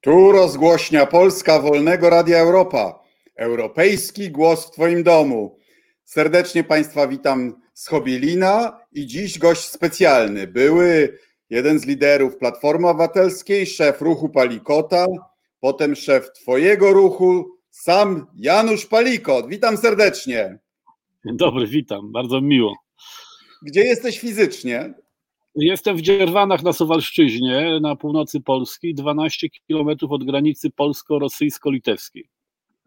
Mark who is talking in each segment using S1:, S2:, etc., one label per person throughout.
S1: Tu rozgłośnia Polska Wolnego Radia Europa. Europejski głos w Twoim domu. Serdecznie Państwa witam z Chobielina i dziś gość specjalny. Były jeden z liderów Platformy Obywatelskiej, szef ruchu Palikota, potem szef Twojego ruchu, sam Janusz Palikot. Witam serdecznie.
S2: Dzień dobry, witam, bardzo miło.
S1: Gdzie jesteś fizycznie?
S2: Jestem w Dzierwanach na Suwalszczyźnie, na północy Polski, 12 kilometrów od granicy polsko-rosyjsko-litewskiej.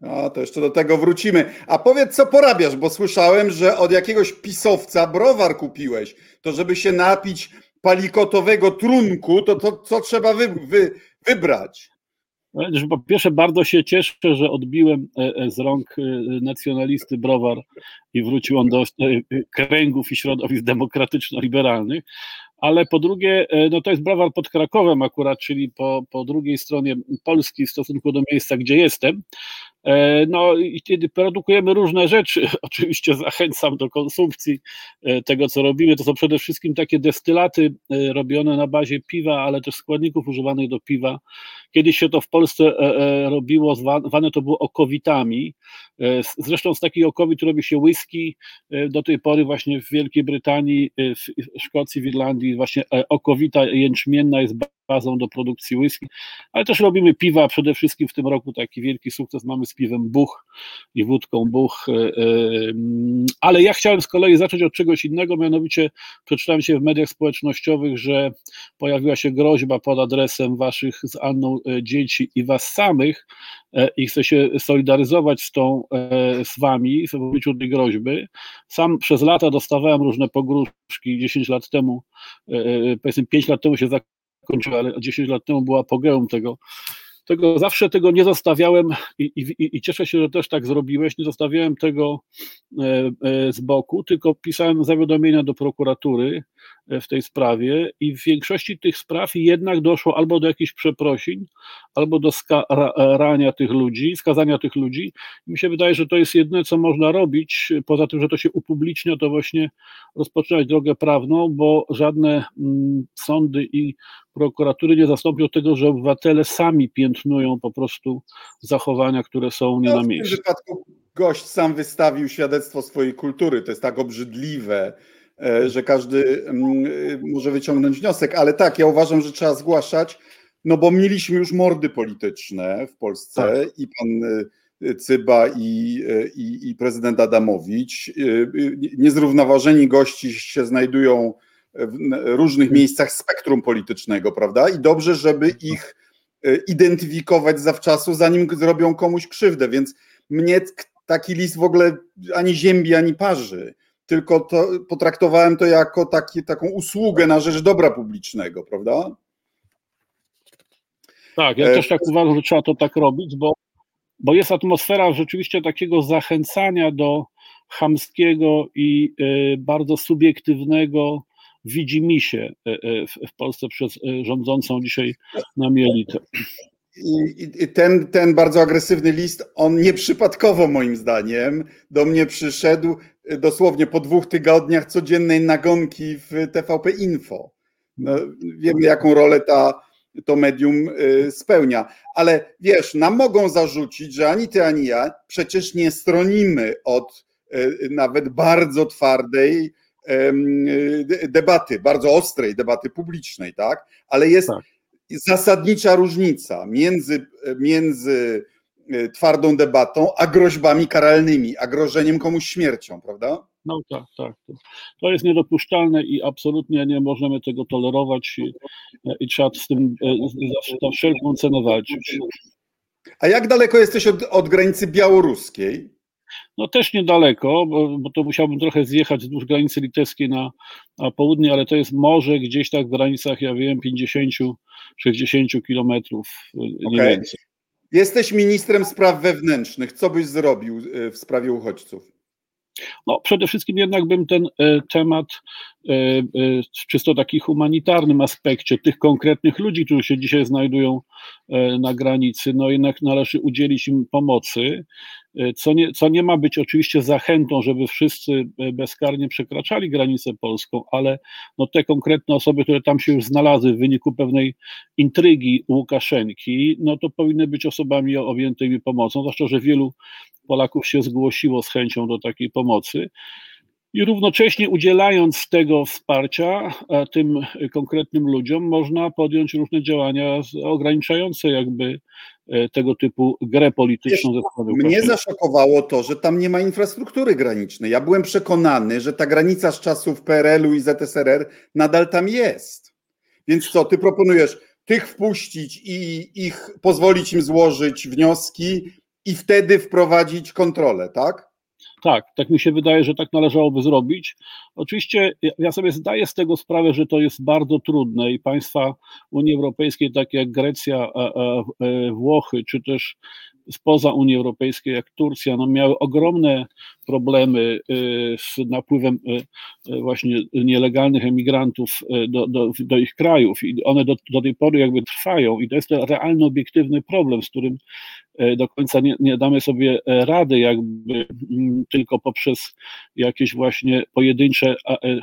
S1: No, to jeszcze do tego wrócimy. A powiedz, co porabiasz, bo słyszałem, że od jakiegoś pisowca browar kupiłeś. To żeby się napić palikotowego trunku, to, to co trzeba wy, wy, wybrać?
S2: Po pierwsze, bardzo się cieszę, że odbiłem e, e, z rąk e, nacjonalisty browar i wrócił on do kręgów i środowisk demokratyczno-liberalnych ale po drugie, e, no to jest browar pod Krakowem akurat, czyli po, po drugiej stronie Polski w stosunku do miejsca, gdzie jestem. E, no i kiedy produkujemy różne rzeczy, oczywiście zachęcam do konsumpcji e, tego, co robimy. To są przede wszystkim takie destylaty robione na bazie piwa, ale też składników używanych do piwa. Kiedyś się to w Polsce robiło, zwane to było okowitami. Zresztą z takich okowit robi się whisky. Do tej pory właśnie w Wielkiej Brytanii, w Szkocji, w Irlandii właśnie e, okowita jęczmienna jest do produkcji whisky, ale też robimy piwa, przede wszystkim w tym roku taki wielki sukces mamy z piwem Buch i wódką Buch, e, e, ale ja chciałem z kolei zacząć od czegoś innego, mianowicie przeczytałem się w mediach społecznościowych, że pojawiła się groźba pod adresem waszych z Anną dzieci i was samych i chcę się solidaryzować z tą, z wami w obliczu tej groźby. Sam przez lata dostawałem różne pogróżki, 10 lat temu E, e, powiedzmy 5 lat temu się zakończyła, ale 10 lat temu była apogeum tego, tego zawsze tego nie zostawiałem i, i, i, cieszę się, że też tak zrobiłeś, nie zostawiałem tego e, z boku, tylko pisałem zawiadomienia do prokuratury w tej sprawie i w większości tych spraw jednak doszło albo do jakichś przeprosin, albo do skarania tych ludzi, skazania tych ludzi. mi się wydaje, że to jest jedyne, co można robić, poza tym, że to się upublicznia, to właśnie rozpoczynać drogę prawną, bo żadne mm, sądy i prokuratury nie zastąpią tego, że obywatele sami piętnują po prostu zachowania, które są nie no, na miejscu.
S1: W tym wypadku gość sam wystawił świadectwo swojej kultury, to jest tak obrzydliwe, E, że każdy mm, może wyciągnąć wniosek, ale tak, ja uważam, że trzeba zgłaszać, no bo mieliśmy już mordy polityczne w Polsce tak. i pan e, Cyba i, e, i, i prezydent Adamowicz. Niezrównoważeni gości się znajdują w różnych miejscach spektrum politycznego, prawda? I dobrze, żeby ich identyfikować zawczasu, zanim zrobią komuś krzywdę, więc mnie taki list w ogóle ani ziębi, ani parzy tylko to, potraktowałem to jako taki, taką usługę na rzecz dobra publicznego, prawda?
S2: Tak, ja e... też tak uważam, że trzeba to tak robić, bo, bo jest atmosfera rzeczywiście takiego zachęcania do chamskiego i y, bardzo subiektywnego widzimisię y, y, w, w Polsce przez rządzącą dzisiaj nami elitę.
S1: I, ten, ten bardzo agresywny list, on nieprzypadkowo moim zdaniem do mnie przyszedł dosłownie po dwóch tygodniach codziennej nagonki w TVP Info. No, wiemy, jaką rolę ta, to medium spełnia. Ale wiesz, nam mogą zarzucić, że ani ty, ani ja przecież nie stronimy od nawet bardzo twardej debaty, bardzo ostrej debaty publicznej, tak? Ale jest. Tak zasadnicza różnica między, między e, twardą debatą, a groźbami karalnymi, a grożeniem komuś śmiercią, prawda?
S2: No tak, tak. To jest niedopuszczalne i absolutnie nie możemy tego tolerować i, i trzeba z tym e, za wszelką cenę walczyć.
S1: A jak daleko jesteś od, od granicy białoruskiej?
S2: No też niedaleko, bo, bo, to musiałbym trochę zjechać wzdłuż granicy litewskiej na, na południe, ale to jest morze gdzieś tak w granicach, ja wiem, 50-60 kilometrów, nie okay.
S1: Jesteś ministrem spraw wewnętrznych. Co byś zrobił e, w sprawie uchodźców?
S2: No, przede wszystkim jednak bym ten e, temat e, e, w czysto taki humanitarnym aspekcie tych konkretnych ludzi, którzy się dzisiaj znajdują e, na granicy, no jednak należy udzielić im pomocy co nie, co nie ma być oczywiście zachętą, żeby wszyscy bezkarnie przekraczali granicę polską, ale no te konkretne osoby, które tam się już znalazły w wyniku pewnej intrygi Łukaszenki, no to powinny być osobami objętymi pomocą, zwłaszcza, że wielu Polaków się zgłosiło z chęcią do takiej pomocy. I równocześnie udzielając tego wsparcia tym konkretnym ludziom, można podjąć różne działania ograniczające jakby e, tego typu grę polityczną.
S1: Wiesz, mnie zaszokowało to, że tam nie ma infrastruktury granicznej. Ja byłem przekonany, że ta granica z czasów PRL-u i ZSRR nadal tam jest. Więc co, ty proponujesz tych wpuścić i ich pozwolić im złożyć wnioski i wtedy wprowadzić kontrolę, tak?
S2: Tak, tak mi się wydaje, że tak należałoby zrobić. Oczywiście ja sobie zdaję z tego sprawę, że to jest bardzo trudne i państwa Unii Europejskiej, takie jak Grecja, Włochy, czy też spoza Unii Europejskiej, jak Turcja, no miały ogromne problemy y, z napływem y, y, właśnie nielegalnych emigrantów do, do, do ich krajów i one do, do tej pory jakby trwają i to jest realny, obiektywny problem, z którym do końca nie, nie damy sobie rady jakby mm, tylko poprzez jakieś właśnie pojedyncze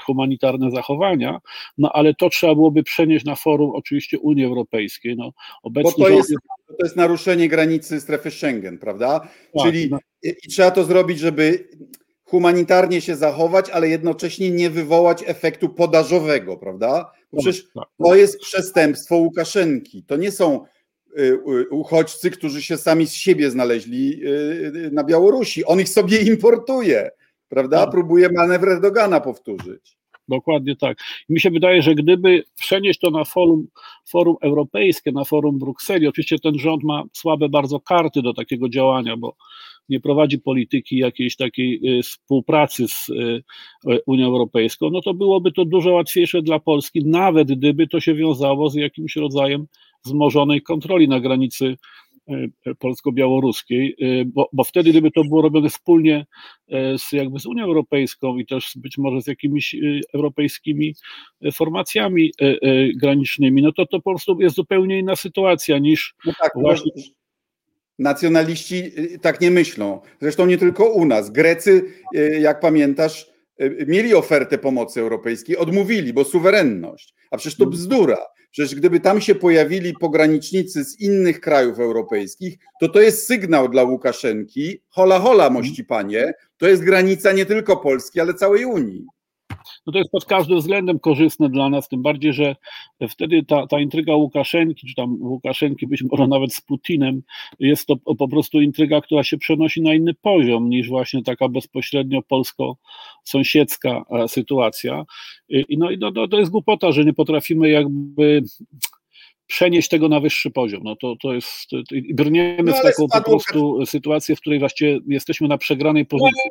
S2: humanitarne zachowania, no ale to trzeba byłoby przenieść na forum oczywiście Unii Europejskiej. No,
S1: obecnie Bo to jest, to jest naruszenie granicy strefy Schengen, prawda? Tak, Czyli no. i, i trzeba to zrobić, żeby humanitarnie się zachować, ale jednocześnie nie wywołać efektu podażowego, prawda? Tak, przecież tak. to jest przestępstwo Łukaszenki. To nie są uchodźcy, którzy się sami z siebie znaleźli y, na Białorusi. On ich sobie importuje, prawda? Próbuje manewr Erdogana powtórzyć.
S2: Dokładnie tak. mi się wydaje, że gdyby przenieść to na forum, forum europejskie, na forum Brukseli, oczywiście ten rząd ma słabe bardzo karty do takiego działania, bo nie prowadzi polityki jakiejś takiej y, współpracy z y, Unią Europejską, no to byłoby to dużo łatwiejsze dla Polski, nawet gdyby to się wiązało z jakimś rodzajem wzmożonej kontroli na granicy E, polsko-białoruskiej, e, bo, bo wtedy, gdyby to było robione wspólnie e, z, jakby z Unią Europejską i też być może z jakimiś europejskimi formacjami granicznymi, no to to po prostu jest zupełnie inna sytuacja niż no tak, właśnie...
S1: Nacjonaliści tak nie myślą. Zresztą nie tylko u nas. Grecy, jak pamiętasz, mieli ofertę pomocy europejskiej, odmówili, bo suwerenność. A przecież to mhm. bzdura. Przecież gdyby tam się pojawili pogranicznicy z innych krajów europejskich, to to jest sygnał dla Łukaszenki. Hola, hola, mości panie, to jest granica nie tylko Polski, ale całej Unii.
S2: No to jest pod każdym względem korzystne dla nas, tym bardziej, że wtedy ta, ta intryga Łukaszenki, czy tam Łukaszenki być może nawet z Putinem, jest to po prostu intryga, która się przenosi na inny poziom niż właśnie taka bezpośrednio polsko-sąsiedzka e, sytuacja. I no i no, no, to jest głupota, że nie potrafimy jakby przenieść tego na wyższy poziom. No to, to jest, brniemy no, w taką po prostu sytuację, w której właściwie jesteśmy na przegranej pozycji.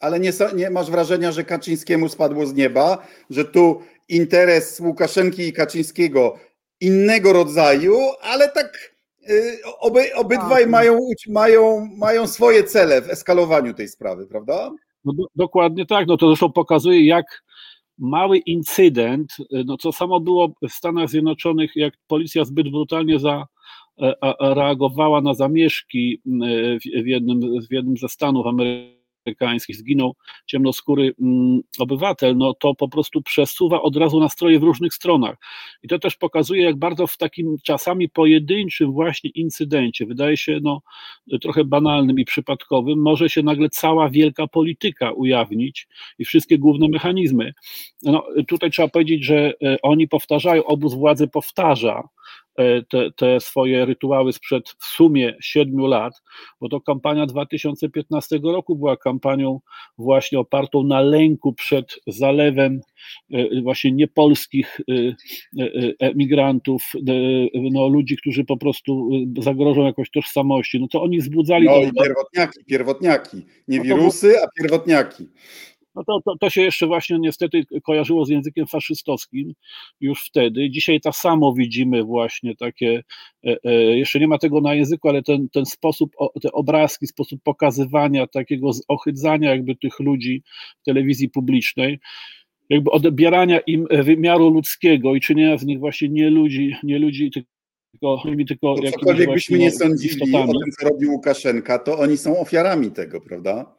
S1: Ale nie, nie masz wrażenia, że Kaczyńskiemu spadło z nieba, że tu interes Łukaszenki i Kaczyńskiego innego rodzaju, ale tak y, oby, obydwaj tak. mają, mają, mają swoje cele w eskalowaniu tej sprawy, prawda?
S2: No do, dokładnie tak. No to zresztą pokazuje, jak mały incydent, y, no co samo było w Stanach Zjednoczonych, jak policja zbyt brutalnie zareagowała na zamieszki y, w jednym, w jednym ze stanów amerykańskich amerykańskich zginął ciemnoskóry mm, obywatel, no to po prostu przesuwa od razu nastroje w różnych stronach. I to też pokazuje, jak bardzo w takim czasami pojedynczym właśnie incydencie, wydaje się no, trochę banalnym i przypadkowym, może się nagle cała wielka polityka ujawnić i wszystkie główne mechanizmy. No, tutaj trzeba powiedzieć, że e, oni powtarzają, obóz władzy powtarza, te, te, swoje rytuały sprzed w sumie siedmiu lat, bo to kampania 2015 roku była kampanią właśnie opartą na lęku przed zalewem e, właśnie niepolskich e, emigrantów, no, ludzi, którzy po prostu zagrożą jakoś tożsamości. No to oni wzbudzali.
S1: No i pierwotniaki, pierwotniaki. Nie no wirusy, a pierwotniaki.
S2: No to, to, to się jeszcze właśnie niestety kojarzyło z językiem faszystowskim już wtedy. Dzisiaj tak samo widzimy właśnie takie, e, e, jeszcze nie ma tego na języku, ale ten, ten sposób, te obrazki, sposób pokazywania, takiego ochydzania jakby tych ludzi w telewizji publicznej, jakby odbierania im wymiaru ludzkiego i czynienia z nich właśnie nie ludzi, nie ludzi, tylko, tylko
S1: to cokolwiek byśmy nie sądzili istotami. o tym, co robi Łukaszenka, to oni są ofiarami tego, prawda?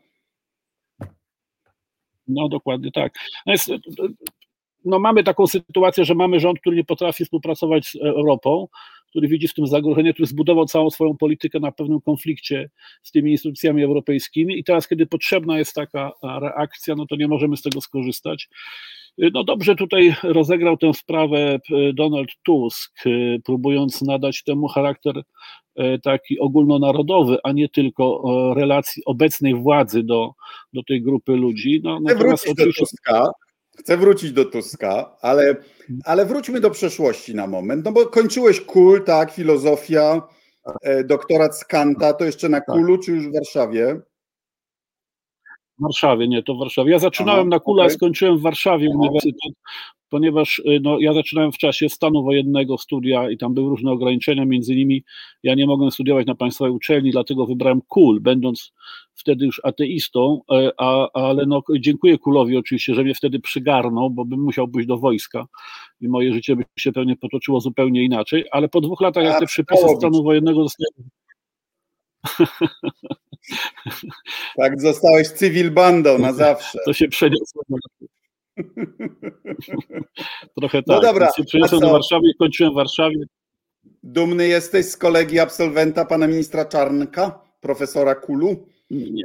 S2: No dokładnie tak. No, jest, no mamy taką sytuację, że mamy rząd, który nie potrafi współpracować z Europą, który widzi w tym zagrożenie, który zbudował całą swoją politykę na pewnym konflikcie z tymi instytucjami europejskimi i teraz, kiedy potrzebna jest taka reakcja, no to nie możemy z tego skorzystać. No dobrze tutaj rozegrał tę sprawę e, Donald Tusk, e, próbując nadać temu charakter taki ogólnonarodowy, a nie tylko relacji obecnej władzy do, do tej grupy ludzi.
S1: No, Chcę wrócić oczywiście... do Tuska, Chcę wrócić do Tuska, ale, ale wróćmy do przeszłości na moment, no bo kończyłeś KUL, tak, filozofia, doktorat z Kanta, to jeszcze na tak. KULu, czy już w Warszawie?
S2: W Warszawie, nie, to w Warszawie. Ja zaczynałem Aha, na Kula, okay. skończyłem w Warszawie uniwersytet, ponieważ y, no, ja zaczynałem w czasie stanu wojennego studia i tam były różne ograniczenia, między innymi ja nie mogłem studiować na państwowej uczelni, dlatego wybrałem KUL, będąc wtedy już ateistą, e, a, ale no, dziękuję Kulowi oczywiście, że mnie wtedy przygarnął, bo bym musiał pójść do wojska i moje życie by się pewnie potoczyło zupełnie inaczej, ale po dwóch latach, jak te przypisy stanu wojennego zostały
S1: tak, zostałeś cywil bandą na zawsze.
S2: To się przeniosło. Trochę no tak. No dobra. Przeniosłem do Warszawy i kończyłem w Warszawie.
S1: Dumny jesteś z kolegi absolwenta pana ministra Czarnka, profesora Kulu?
S2: Nie.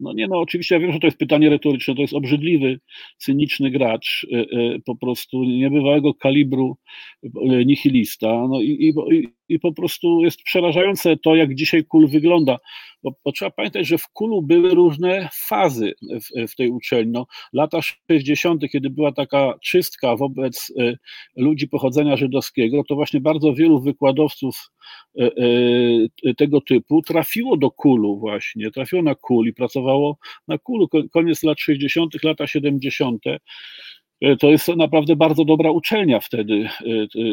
S2: No nie, no oczywiście ja wiem, że to jest pytanie retoryczne, to jest obrzydliwy, cyniczny gracz, e, e, po prostu niebywałego kalibru e, nihilista. No i, i, i po prostu jest przerażające to, jak dzisiaj kul wygląda. Bo, bo trzeba pamiętać, że w kulu były różne fazy w, w tej uczelni. No, lata 60., kiedy była taka czystka wobec ludzi pochodzenia żydowskiego, to właśnie bardzo wielu wykładowców tego typu trafiło do kulu właśnie, trafiło na kul i pracowało na kulu. Koniec lat 60., lata 70. E, to jest naprawdę bardzo dobra uczelnia wtedy,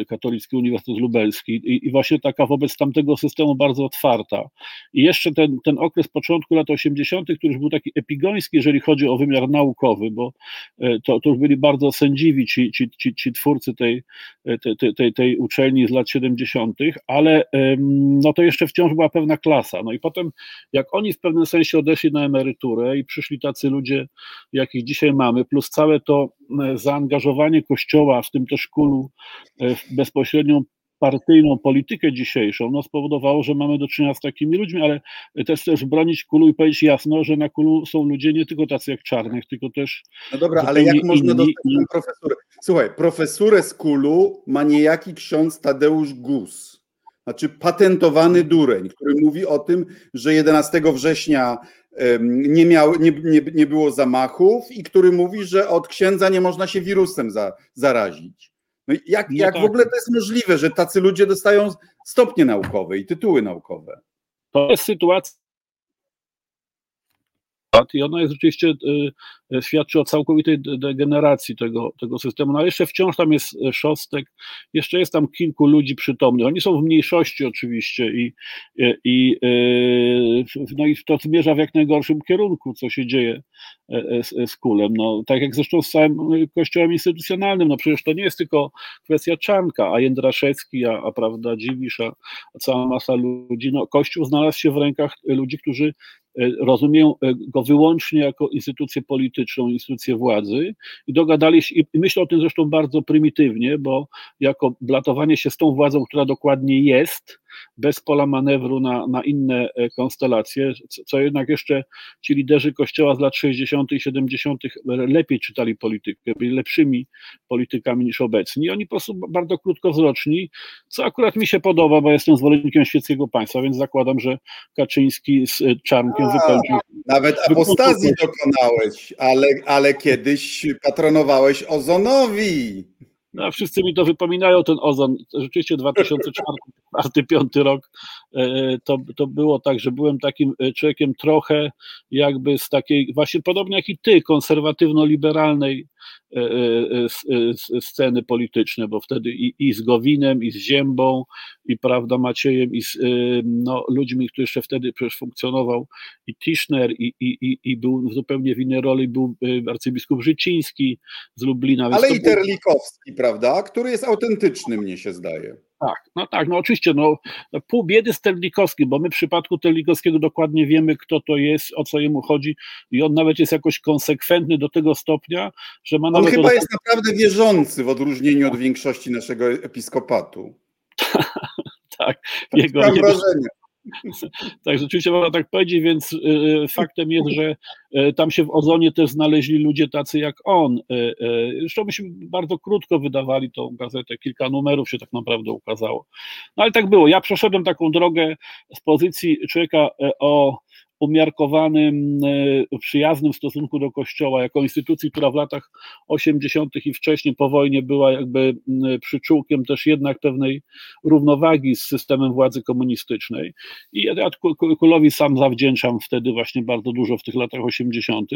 S2: e, Katolicki Uniwersytet Lubelski i, i, właśnie taka wobec tamtego systemu bardzo otwarta. I jeszcze ten, ten okres początku lat 80., który już był taki epigoński, jeżeli chodzi o wymiar naukowy, bo e, to, to już byli bardzo sędziwi ci, ci, ci, ci twórcy tej, tej, tej, tej uczelni z lat 70., ale no to jeszcze wciąż była pewna klasa. No i potem, jak oni w pewnym sensie odeszli na emeryturę i przyszli tacy ludzie, jakich dzisiaj mamy, plus całe to zaangażowanie Kościoła, w tym też kulu, e, w bezpośrednią partyjną politykę dzisiejszą, no spowodowało, że mamy do czynienia z takimi ludźmi, ale też też bronić kulu i powiedzieć jasno, że na kulu są ludzie nie tylko tacy jak czarnych, tylko też.
S1: No dobra, ale jak można dostać profesurę? Słuchaj, profesurę z kulu ma niejaki ksiądz Tadeusz Gus. Znaczy patentowany dureń, który mówi o tym, że 11 września nie, miał, nie, nie, nie było zamachów i który mówi, że od księdza nie można się wirusem za, zarazić. No jak, no jak tak. w ogóle to jest możliwe, że tacy ludzie dostają stopnie naukowe i tytuły naukowe?
S2: To jest sytuacja i ona jest rzeczywiście, y, y, świadczy o całkowitej degeneracji tego, tego systemu. No ale jeszcze wciąż tam jest y, Szostek, jeszcze jest tam kilku ludzi przytomnych. Oni są w mniejszości oczywiście i, i, no i to zmierza w jak najgorszym kierunku, co się dzieje z, z kulem. No, tak jak zresztą z całym kościołem instytucjonalnym, no przecież to nie jest tylko kwestia Czarnka, a Jędraszewski, a, a prawda Dziwisz, a, cała masa ludzi. No, Kościół znalazł się w rękach ludzi, którzy E, rozumieją e, go wyłącznie jako instytucję polityczną, instytucję władzy i dogadali się, i myślę o tym zresztą bardzo prymitywnie, bo jako blatowanie się z tą władzą, która dokładnie jest, bez pola manewru na, na inne e, konstelacje, co jednak jeszcze ci liderzy kościoła z lat 60. i 70. lepiej czytali politykę, byli lepszymi politykami niż obecni. Oni po prostu bardzo krótkowzroczni, co akurat mi się podoba, bo jestem zwolennikiem świeckiego państwa, więc zakładam, że Kaczyński z e, Czarnkiem wykończył.
S1: Nawet apostazji dokonałeś, ale, ale kiedyś patronowałeś Ozonowi.
S2: No, wszyscy mi to wypominają, ten ozon. Rzeczywiście 2004-2005 rok e, to, to było tak, że byłem takim e, człowiekiem trochę jakby z takiej, właśnie podobnie jak i ty, konserwatywno-liberalnej sceny polityczne, bo wtedy i, i, z Gowinem, i z Ziębą, i prawda Maciejem, i z no, ludźmi, którzy jeszcze wtedy przecież funkcjonował, i Tischner, i, i, i był zupełnie w innej roli, był arcybiskup Życiński z Lublina.
S1: Ale i Terlikowski, prawda, który jest autentyczny, mnie się zdaje.
S2: Tak, no tak, no oczywiście, no, no pół biedy z Terlikowskim, bo my w przypadku Terlikowskiego dokładnie wiemy, kto to jest, o co jemu chodzi i on nawet jest jakoś konsekwentny do tego stopnia, że ma
S1: on
S2: nawet...
S1: On chyba jest naprawdę wierzący w odróżnieniu od większości naszego episkopatu.
S2: tak,
S1: jego, Mam wrażenie.
S2: Tak, rzeczywiście można tak powiedzieć, więc y, faktem jest, że y, tam się w Ozonie też znaleźli ludzie tacy jak on. Y, zresztą myśmy bardzo krótko wydawali tą gazetę, kilka numerów się tak naprawdę ukazało. No ale tak było. Ja przeszedłem taką drogę z pozycji człowieka o umiarkowanym, e, przyjaznym stosunku do Kościoła, jako instytucji, która w latach 80. i wcześniej po wojnie była jakby przyczółkiem też jednak pewnej równowagi z systemem władzy komunistycznej. I ja Kulowi sam zawdzięczam wtedy właśnie bardzo dużo w tych latach 80.,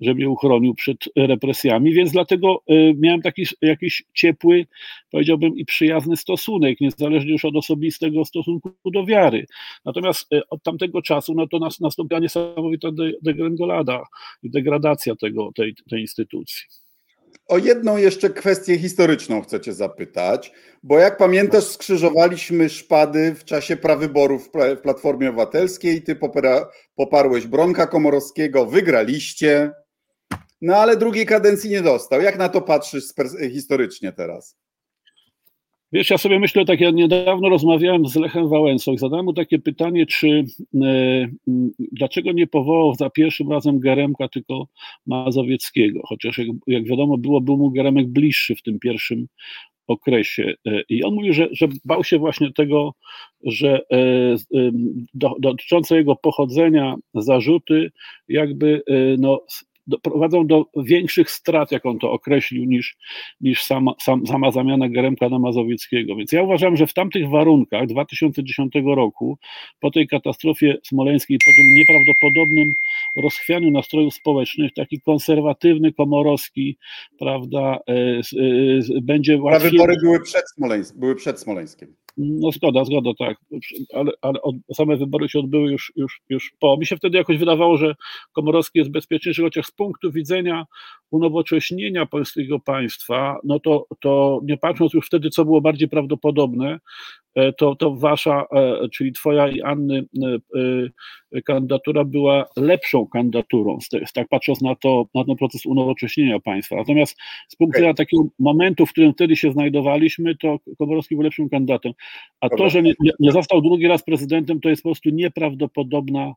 S2: że mnie uchronił przed represjami, więc dlatego e, miałem taki jakiś ciepły, powiedziałbym, i przyjazny stosunek, niezależnie już od osobistego stosunku do wiary. Natomiast e, od tamtego czasu, no to nas, nas nastąpiła niesamowita degrengolada i degradacja tego, tej, tej instytucji.
S1: O jedną jeszcze kwestię historyczną chcecie zapytać, bo jak pamiętasz, skrzyżowaliśmy szpady w czasie prawyborów w Platformie Obywatelskiej. Ty popera, poparłeś Bronka Komorowskiego, wygraliście, no ale drugiej kadencji nie dostał. Jak na to patrzysz historycznie teraz?
S2: Wiesz, ja sobie myślę, tak ja niedawno rozmawiałem z Lechem Wałęsą i zadałem mu takie pytanie, czy e, dlaczego nie powołał za pierwszym razem Geremka, tylko Mazowieckiego, chociaż jak, jak wiadomo było, był mu Geremek bliższy w tym pierwszym okresie. E, I on mówi, że, że bał się właśnie tego, że e, do, dotyczące jego pochodzenia zarzuty jakby no, prowadzą do większych strat, jak on to określił, niż, niż sama, sam, sama zamiana Geremka na Mazowieckiego. Więc ja uważam, że w tamtych warunkach 2010 roku, po tej katastrofie smoleńskiej, po tym nieprawdopodobnym rozchwianiu nastrojów społecznych, taki konserwatywny Komorowski, prawda, e,
S1: e, będzie łatwiej... wybory były przed, Smoleńsk, były przed Smoleńskiem.
S2: No zgoda, zgoda, tak. Ale, ale od, same wybory się odbyły już, już, już po. Mi się wtedy jakoś wydawało, że Komorowski jest bezpieczniejszy, chociaż z punktu widzenia unowocześnienia polskiego państwa, no to, to nie patrząc już wtedy, co było bardziej prawdopodobne, to, to wasza, e, czyli twoja i Anny e, kandydatura była lepszą kandydaturą, tak patrząc na to, na ten proces unowocześnienia państwa. Natomiast z punktu widzenia takiego momentu, w którym wtedy się znajdowaliśmy, to Komorowski był lepszym kandydatem. A to, że nie, nie został drugi raz prezydentem, to jest po prostu nieprawdopodobna,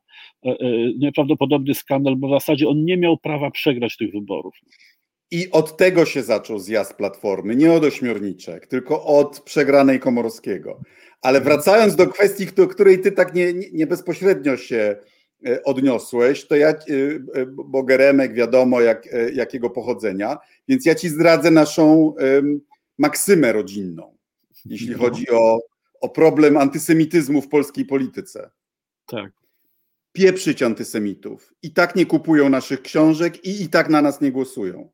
S2: nieprawdopodobny skandal, bo w zasadzie on nie miał prawa przegrać tych wyborów.
S1: I od tego się zaczął zjazd Platformy, nie od ośmiorniczek, tylko od przegranej Komorowskiego. Ale mhm. wracając do kwestii, do której ty tak nie, nie bezpośrednio się e, odniosłeś, to ja, e, e, bo Geremek wiadomo jak, jakiego pochodzenia, więc ja ci zdradzę naszą maksymę rodzinną, jeśli no. chodzi o, o problem antysemityzmu w polskiej polityce.
S2: Tak.
S1: Pieprzyć antysemitów. I tak nie kupują naszych książek i i tak na nas nie głosują.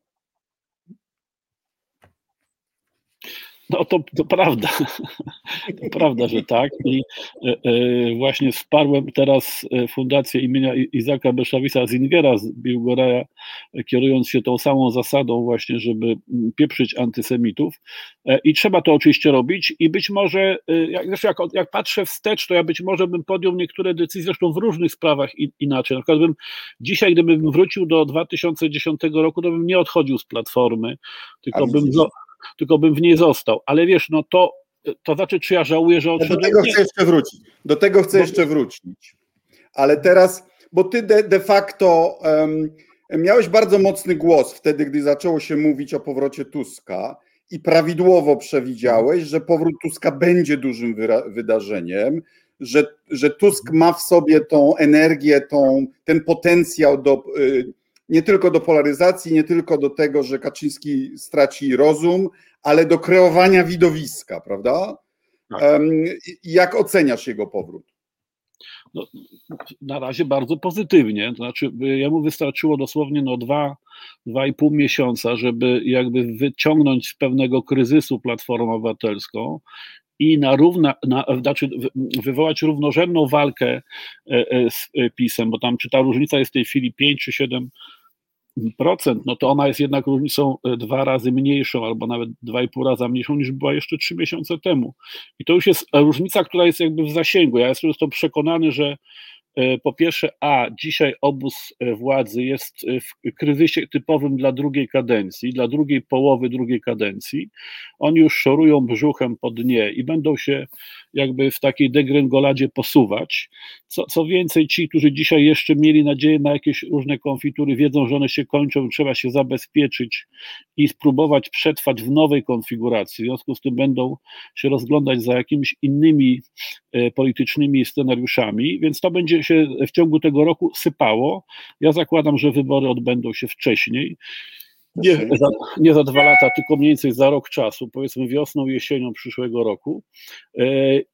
S2: No to, to prawda. To prawda, że tak. I e, e, właśnie wsparłem teraz e, Fundację imienia Izaka Beszawisa Zingera z Biłgoraja, kierując się tą samą zasadą właśnie, żeby pieprzyć antysemitów. I trzeba to oczywiście robić i być może, jak, jak, jak patrzę wstecz, to ja być może bym podjął niektóre decyzje, zresztą w różnych sprawach inaczej. Na przykład bym dzisiaj, gdybym wrócił do 2010 roku, to bym nie odchodził z Platformy, tylko bym tylko bym w niej został. Ale wiesz, no to, to znaczy, czy ja żałuję, że odszedłem?
S1: Do tego chcę jeszcze wrócić. Do tego chcę jeszcze wrócić. Ale teraz, bo ty de, de facto um, miałeś bardzo mocny głos wtedy, gdy zaczęło się mówić o powrocie Tuska i prawidłowo przewidziałeś, że powrót Tuska będzie dużym wydarzeniem, że, że Tusk ma w sobie tą energię, tą, ten potencjał do y, nie tylko do polaryzacji, nie tylko do tego, że Kaczyński straci rozum, ale do kreowania widowiska, prawda? Tak. Jak oceniasz jego powrót?
S2: No, na razie bardzo pozytywnie. To znaczy, jemu wystarczyło dosłownie no dwa, dwa i pół miesiąca, żeby jakby wyciągnąć z pewnego kryzysu Platformę Obywatelską i na równa, na, znaczy wywołać równorzędną walkę e, e, z PiSem, bo tam czy ta różnica jest w tej chwili 5 czy 7 no to ona jest jednak różnicą dwa razy mniejszą, albo nawet dwa i pół raza mniejszą niż była jeszcze trzy miesiące temu. I to już jest różnica, która jest jakby w zasięgu. Ja jestem przekonany, że E, po pierwsze, a dzisiaj obóz e, władzy jest e, w kryzysie typowym dla drugiej kadencji, dla drugiej połowy drugiej kadencji. Oni już szorują brzuchem po dnie i będą się jakby w takiej degrengoladzie posuwać. Co, co więcej, ci, którzy dzisiaj jeszcze mieli nadzieję na jakieś różne konfitury, wiedzą, że one się kończą, trzeba się zabezpieczyć i spróbować przetrwać w nowej konfiguracji. W związku z tym będą się rozglądać za jakimiś innymi politycznymi scenariuszami, więc to będzie się w ciągu tego roku sypało. Ja zakładam, że wybory odbędą się wcześniej. Nie za, nie za dwa lata, tylko mniej więcej za rok czasu, powiedzmy wiosną, jesienią przyszłego roku.
S1: E,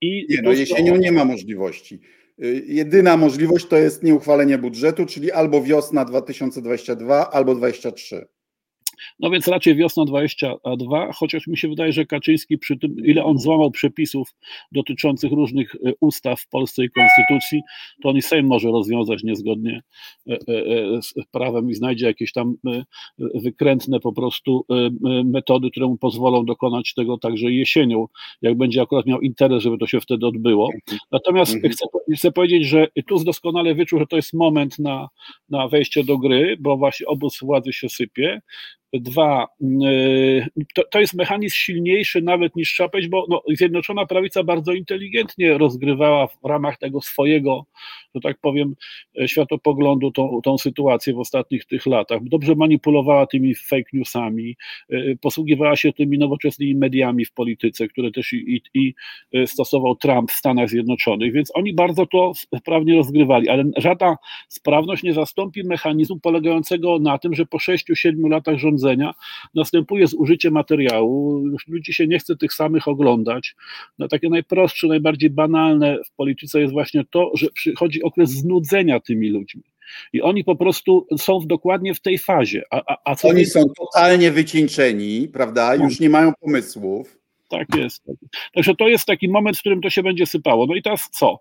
S1: I nie, no jesienią nie ma możliwości. E, jedyna możliwość to jest nieuchwalenie budżetu, czyli albo wiosna 2022, albo 2023.
S2: No więc raczej wiosna 22, chociaż mi się wydaje, że Kaczyński przy tym, ile on złamał przepisów dotyczących różnych e, ustaw w Polsce i konstytucji, to on i Sejm może rozwiązać niezgodnie e, e, z prawem i znajdzie jakieś tam wykrętne po prostu metody, które mu pozwolą dokonać tego także jesienią, jak będzie akurat miał interes, żeby to się wtedy odbyło. Natomiast mhm. chcę, chcę powiedzieć, że Tusk doskonale wyczuł, że to jest moment na, na wejście do gry, bo właśnie obóz władzy się sypie. Dwa, y, to, to jest mechanizm silniejszy nawet niż Czapeć, bo no, Zjednoczona Prawica bardzo inteligentnie rozgrywała w ramach tego swojego, że tak powiem, e, światopoglądu tą, tą sytuację w ostatnich tych latach. Dobrze manipulowała tymi fake newsami, e, posługiwała się tymi nowoczesnymi mediami w polityce, które też i, i, i e, stosował Trump w Stanach Zjednoczonych, więc oni bardzo to sprawnie rozgrywali, ale żadna sprawność nie zastąpi mechanizmu polegającego na tym, że po 6-7 latach rządzenia następuje zużycie materiału, już ludzi się nie chce tych samych oglądać. No, takie najprostsze, najbardziej banalne w polityce jest właśnie to, że przychodzi okres znudzenia tymi ludźmi. I oni po prostu są dokładnie w tej fazie. A, a, a
S1: oni są totalnie wycieńczeni, prawda? Już nie mają pomysłów.
S2: Tak jest. Także to jest taki moment, w którym to się będzie sypało. No i teraz co?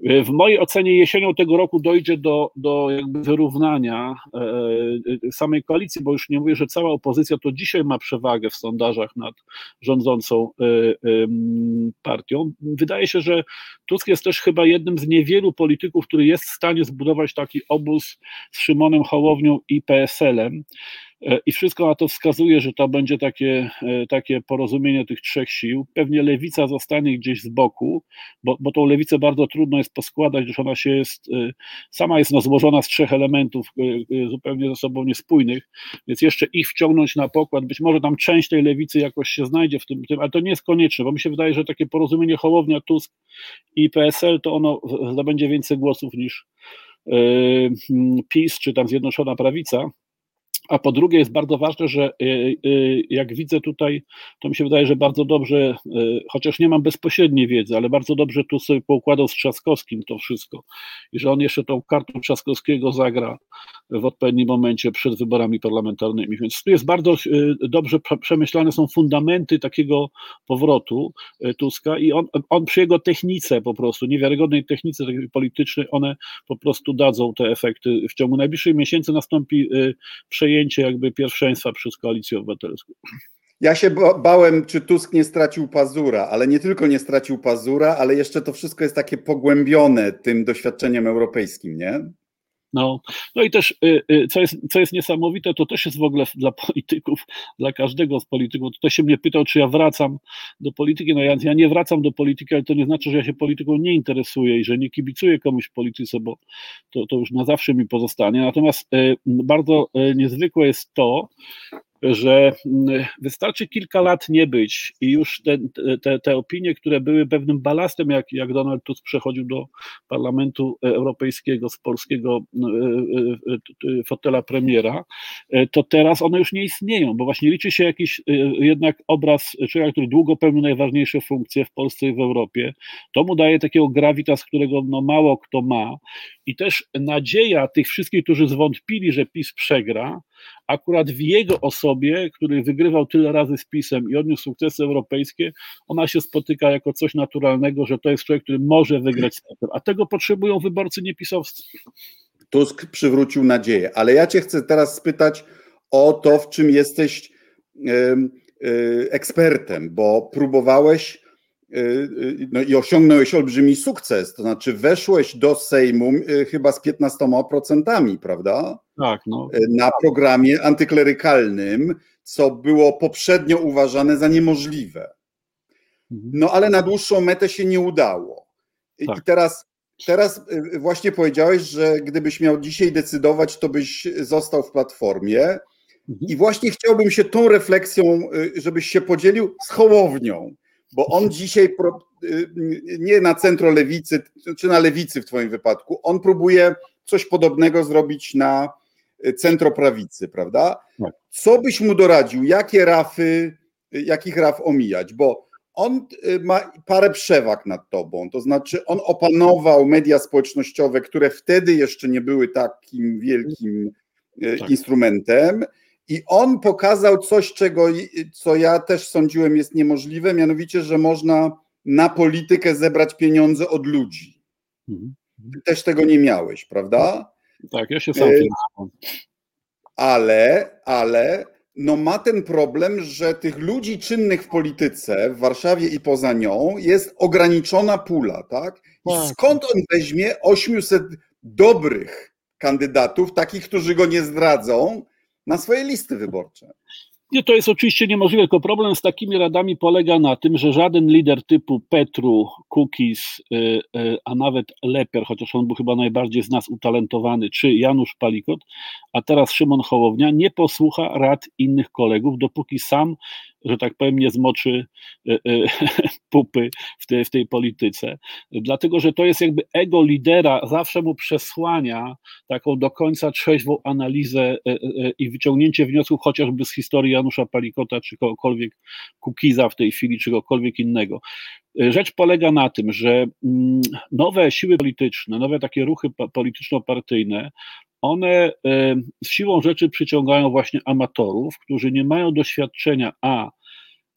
S2: W mojej ocenie jesienią tego roku dojdzie do, do jakby wyrównania e, e, samej koalicji, bo już nie mówię, że cała opozycja to dzisiaj ma przewagę w sondażach nad rządzącą e, partią. Wydaje się, że Tusk jest też chyba jednym z niewielu polityków, który jest w stanie zbudować taki obóz z Szymonem Hołownią i PSL-em. E, I wszystko na to wskazuje, że to będzie takie, e, takie porozumienie tych trzech sił. Pewnie lewica zostanie gdzieś z boku, bo, bo tą lewicę bardzo trudno jest poskładać, gdyż ona się jest, e, sama jest no, złożona z trzech elementów zupełnie ze sobą niespójnych, więc jeszcze ich wciągnąć na pokład, być może tam część tej lewicy jakoś się znajdzie w tym, tym ale to nie jest konieczne, bo mi się wydaje, że takie porozumienie Hołownia, Tusk i PSL to ono zdobędzie więcej głosów niż PiS czy tam Zjednoczona Prawica. A po drugie jest bardzo ważne, że y, y, jak widzę tutaj, to mi się wydaje, że bardzo dobrze, y, chociaż nie mam bezpośredniej wiedzy, ale bardzo dobrze tu sobie poukładał z Trzaskowskim to wszystko i że on jeszcze tą kartą Trzaskowskiego zagra w odpowiednim momencie przed wyborami parlamentarnymi. Więc tu jest bardzo dobrze przemyślane są fundamenty takiego powrotu Tuska i on, on przy jego technice po prostu, niewiarygodnej technice politycznej, one po prostu dadzą te efekty. W ciągu najbliższych miesięcy nastąpi przejęcie przejęcie jakby pierwszeństwa przez koalicję obywatelską.
S1: Ja się bałem, czy Tusk nie stracił pazura, ale nie tylko nie stracił pazura, ale jeszcze to wszystko jest takie pogłębione tym doświadczeniem europejskim, nie?
S2: No, no i też, y, y, co jest, co jest niesamowite, to też jest w ogóle dla polityków, dla każdego z polityków. Ktoś się mnie pytał, czy ja wracam do polityki. No ja, ja nie wracam do polityki, ale to nie znaczy, że ja się polityką nie interesuję i że nie kibicuję komuś w polityce, bo to, to już na zawsze mi pozostanie. Natomiast y, bardzo niezwykłe jest to, że mm, wystarczy kilka lat nie być i już te, te, te opinie, które były pewnym balastem, jak, jak Donald Tusk przechodził do Parlamentu Europejskiego z polskiego e, e, e, fotela premiera, to teraz one już nie istnieją, bo właśnie liczy się jakiś jednak obraz człowieka, który długo pełnił najważniejsze funkcje w Polsce i w Europie. To mu daje takiego gravitas, którego no mało kto ma i też nadzieja tych wszystkich, którzy zwątpili, że PiS przegra, akurat w jego osobie, który wygrywał tyle razy z PiSem i odniósł sukcesy europejskie, ona się spotyka jako coś naturalnego, że to jest człowiek, który może wygrać z a tego potrzebują wyborcy niepisowscy.
S1: Tusk przywrócił nadzieję. Ale ja Cię chcę teraz spytać o to, w czym jesteś ekspertem, bo próbowałeś no i osiągnąłeś olbrzymi sukces, to znaczy weszłeś do Sejmu chyba z 15%, prawda?
S2: Tak, no.
S1: Na programie antyklerykalnym, co było poprzednio uważane za niemożliwe. Mhm. No ale na dłuższą metę się nie udało. Tak. I teraz, teraz właśnie powiedziałeś, że gdybyś miał dzisiaj decydować, to byś został w platformie. Mhm. I właśnie chciałbym się tą refleksją, żebyś się podzielił z Hołownią bo on dzisiaj y, nie na centro lewicy, czy na lewicy w Twoim wypadku, on próbuje coś podobnego zrobić na centro prawicy, prawda? Tak. Co byś mu doradził? Jakie rafy, jakich raf omijać? Bo on y, ma parę przewag nad tobą, to znaczy on opanował media społecznościowe, które wtedy jeszcze nie były takim wielkim y, tak. instrumentem i on pokazał coś, czego, co ja też sądziłem jest niemożliwe, mianowicie, że można na politykę zebrać pieniądze od ludzi. Mhm. Ty też tego nie miałeś, prawda?
S2: Tak, ja się sam.
S1: Ale, ale, no ma ten problem, że tych ludzi czynnych w polityce w Warszawie i poza nią jest ograniczona pula, tak? I tak. skąd on weźmie 800 dobrych kandydatów, takich, którzy go nie zdradzą, na swoje listy wyborcze.
S2: Nie, to jest oczywiście niemożliwe, tylko problem z takimi radami polega na tym, że żaden lider typu Petru, Kukis, y, y, a nawet Leper, chociaż on był chyba najbardziej z nas utalentowany, czy Janusz Palikot, a teraz Szymon Hołownia, nie posłucha rad innych kolegów, dopóki sam że tak powiem, nie zmoczy e, e, pupy w, tej w tej polityce. Dlatego, że to jest jakby ego lidera, zawsze mu przesłania taką do końca trzeźwą analizę e, i wyciągnięcie wniosków chociażby z historii Janusza Palikota, czy kogokolwiek Kukiza w tej chwili, czy kogokolwiek innego. Rzecz polega na tym, że mm, nowe siły polityczne, nowe takie ruchy polityczno-partyjne, one z siłą rzeczy przyciągają właśnie amatorów, którzy nie mają doświadczenia a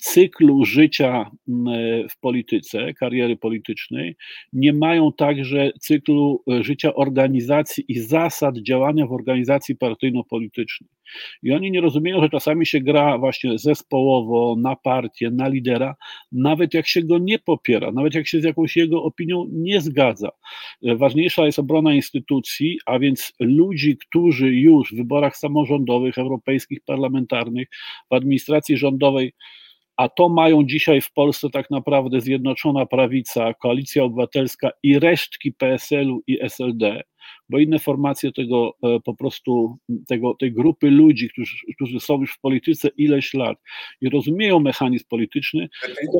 S2: cyklu życia mm, w polityce, kariery politycznej, nie mają także cyklu e, życia organizacji i zasad działania w organizacji partyjno-politycznej. I oni nie rozumieją, że czasami się gra właśnie zespołowo, na partię, na lidera, nawet jak się go nie popiera, nawet jak się z jakąś jego opinią nie zgadza. E, ważniejsza jest obrona instytucji, a więc ludzi, którzy już w wyborach samorządowych, europejskich, parlamentarnych, w administracji rządowej a to mają dzisiaj w Polsce tak naprawdę Zjednoczona Prawica, Koalicja Obywatelska i resztki PSL-u i SLD bo inne formacje tego e, po prostu, tego, tej grupy ludzi, którzy, którzy są już w polityce ileś lat i rozumieją mechanizm polityczny.